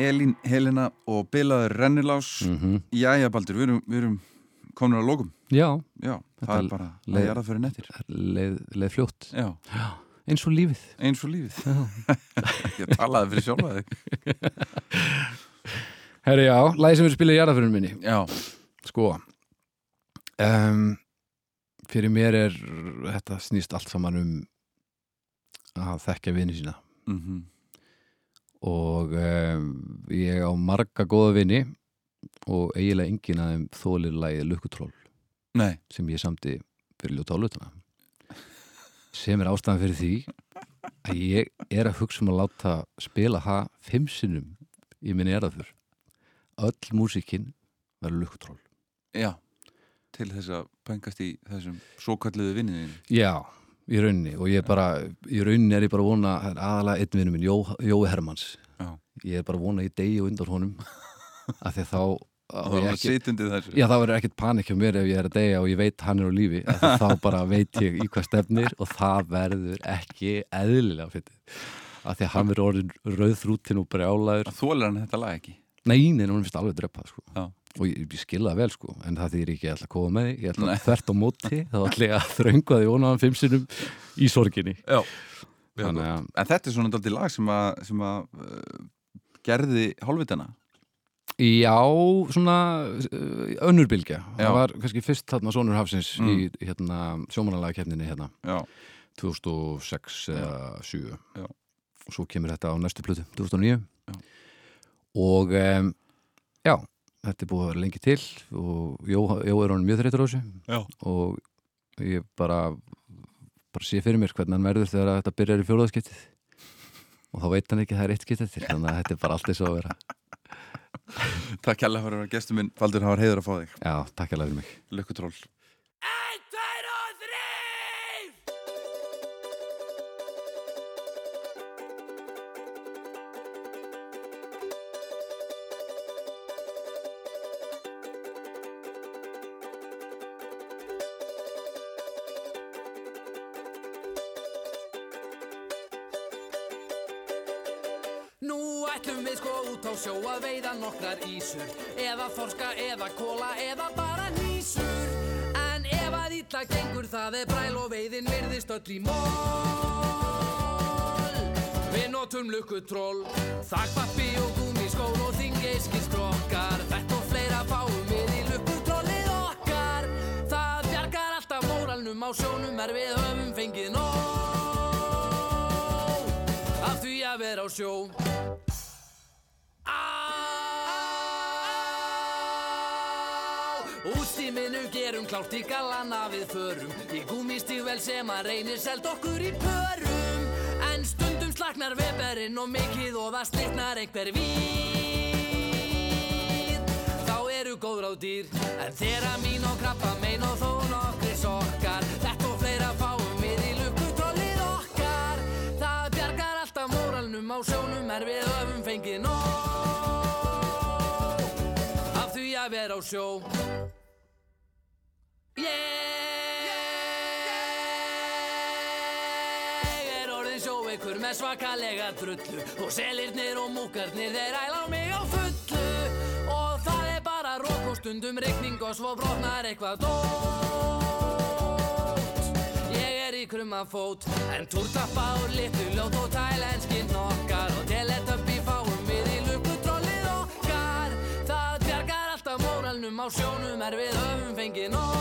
Speaker 1: Elín Helena og Bilaður Rennilás.
Speaker 2: Mm
Speaker 1: Jæja Baldur, við erum, erum komin á lókum
Speaker 2: já,
Speaker 1: Já, það er bara
Speaker 2: leið-
Speaker 1: að fyrir nettir
Speaker 2: leið, leið fljótt.
Speaker 1: Já,
Speaker 2: eins og lífið.
Speaker 1: Eins og lífið. *laughs* Ég talaði fyrir sjálfa þig. *laughs*
Speaker 2: Herri já, lagið sem við spila í jarðaförunum minni.
Speaker 1: Já,
Speaker 2: sko um, fyrir mér er þetta snýst allt saman um að þekkja vini sína.
Speaker 1: Mhm
Speaker 2: og um, ég á marga góða vini og eiginlega enginn að þeim þólir lagið Lukkutról
Speaker 1: Nei,
Speaker 2: sem ég samti fyrir ljóta álutana sem er ástæðan fyrir því að ég er að hugsa um að láta spila það fimm sinnum í minni erðafur öll músikinn verður Lukkutról
Speaker 1: já Til þess að pengast í þessum svo kalluðu vinniðin
Speaker 2: Já, í rauninni og ég er bara, í rauninni er ég bara vona er aðalega einn vinnu minn, Jó, Jói Hermanns.
Speaker 1: Já.
Speaker 2: ég er bara vona ég degi undan honum *laughs* af því þá
Speaker 1: Og
Speaker 2: þá verður ekkert panik hjá mér ef ég er að deyja og ég veit hann er á lífi þá bara veit ég í hvað stefnir og það verður ekki eðlilega fyrir af því að hann verður orðin rauðþrútin og brjálaður.
Speaker 1: Þólar hann þetta lag ekki?
Speaker 2: Nei, nei, hún finnst alveg drepa sko. Og ég, ég skilða vel sko en það þýr ekki ætla að koma með ég ætla að þvert á móti þá ætla ég að þröngu að ég vona hann fimm sinnum í sorginni
Speaker 1: Já
Speaker 2: Þannig að,
Speaker 1: En þetta er svona daldið lag sem að, sem að uh, gerði hálfvitana
Speaker 2: já, svona uh, önnurbilgja. Það var kannski fyrst þarna Sónur Hafsins
Speaker 1: Mm.
Speaker 2: í hérna, sjómanalaga keppninni hérna,
Speaker 1: Já,
Speaker 2: 2006 eða 7.
Speaker 1: Já.
Speaker 2: Og svo kemur þetta á næstu plötu, 2009.
Speaker 1: Já.
Speaker 2: Og um, já, þetta er búið að vera lengi til og Jó, Jó er hann mjög þreytur á þessu.
Speaker 1: Já.
Speaker 2: Og ég bara, bara sé fyrir mér hvernig hann verður þegar þetta byrjar í fjólaðskiptið. Og þá veit hann ekki að það er eitt skiptið til, þannig að þetta er bara allt eins og að vera.
Speaker 1: takk kærlega fyrir að gestur minn Faldur hafar heiður að fá þig
Speaker 2: Já, takk alveg fyrir mig.
Speaker 1: Lukkutról
Speaker 8: Einn,
Speaker 9: að veiða nokkrar ísur Eða þorska, eða kóla, eða bara nýsur. En ef að illa gengur það er bræl og veiðin virðist öll í mól Við notum lukkutról, þakpappi og gúmiskól og þingeiskir skrokkar Þetta og fleira fáum við í lukkutrollið okkar. Það bjargar alltaf móralnum á sjónum er við höfum fengið nóg. Af því að vera á sjó Gerum klárt í gallana við förum. Í gúmistígvel sem að reynir selt okkur í pörum. En stundum slaknar veberinn og mikið og það slitnar einhver víð Þá eru góð ráð dýr En þeirra mín og krabba mein og þó nokkri sokkar. Þetta og fleira fáum við í lukkutrollið okkar. Það bjargar alltaf móralnum á sjónum er við höfum fengið nóg. Af því að vera á sjó Ég er orðin sjóveikur með svakalega drullu Og selirnir og múkarnir þeir æla á mig á fullu. Og það er bara rók og stundum rigning og svo brotnar eitthvað dót. Ég er í krummafót En túrtappa og litlu ljót og tælenski nokkar. Og teletubbi fáum við móralnum á sjónum er við höfum fengið nóg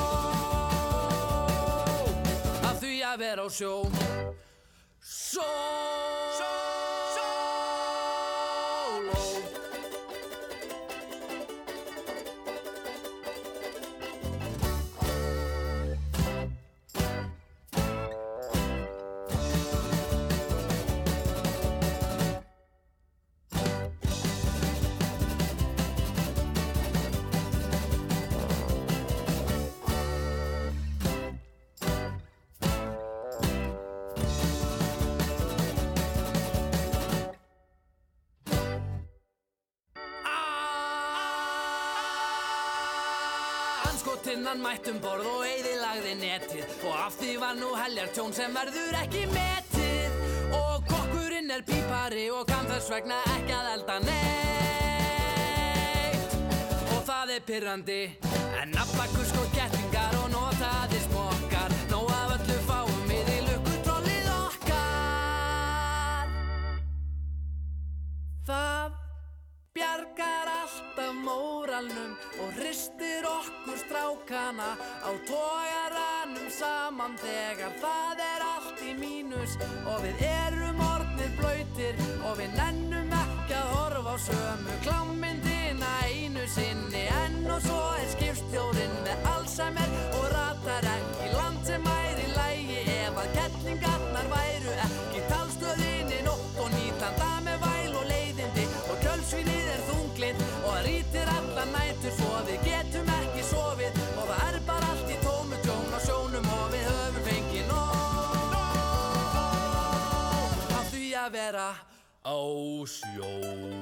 Speaker 9: Af því að vera á sjó. Só Sóló Anskotinnan mættum borð og eyðilagði netið. Og af því var nú heljar tjón sem verður ekki metið. Og kokkurinn er pípari og kann þess vegna ekki að elda neitt. Og það er pyrrandi En nafnakusk og kettingar og notaði smokkar Nó af öllu fáum við í lukkutrollið okkar. Það bjargar alltaf móralnum og hristir okkur strákana á tójaranum saman þegar það er allt í mínus. Og við erum orðnir blöytir og við nennum ekki að horfa á sömu klámyndina einu sinni. Enn og svo er skipstjórinn með Alzheimer og ratar ekki land sem af því að vera á sjó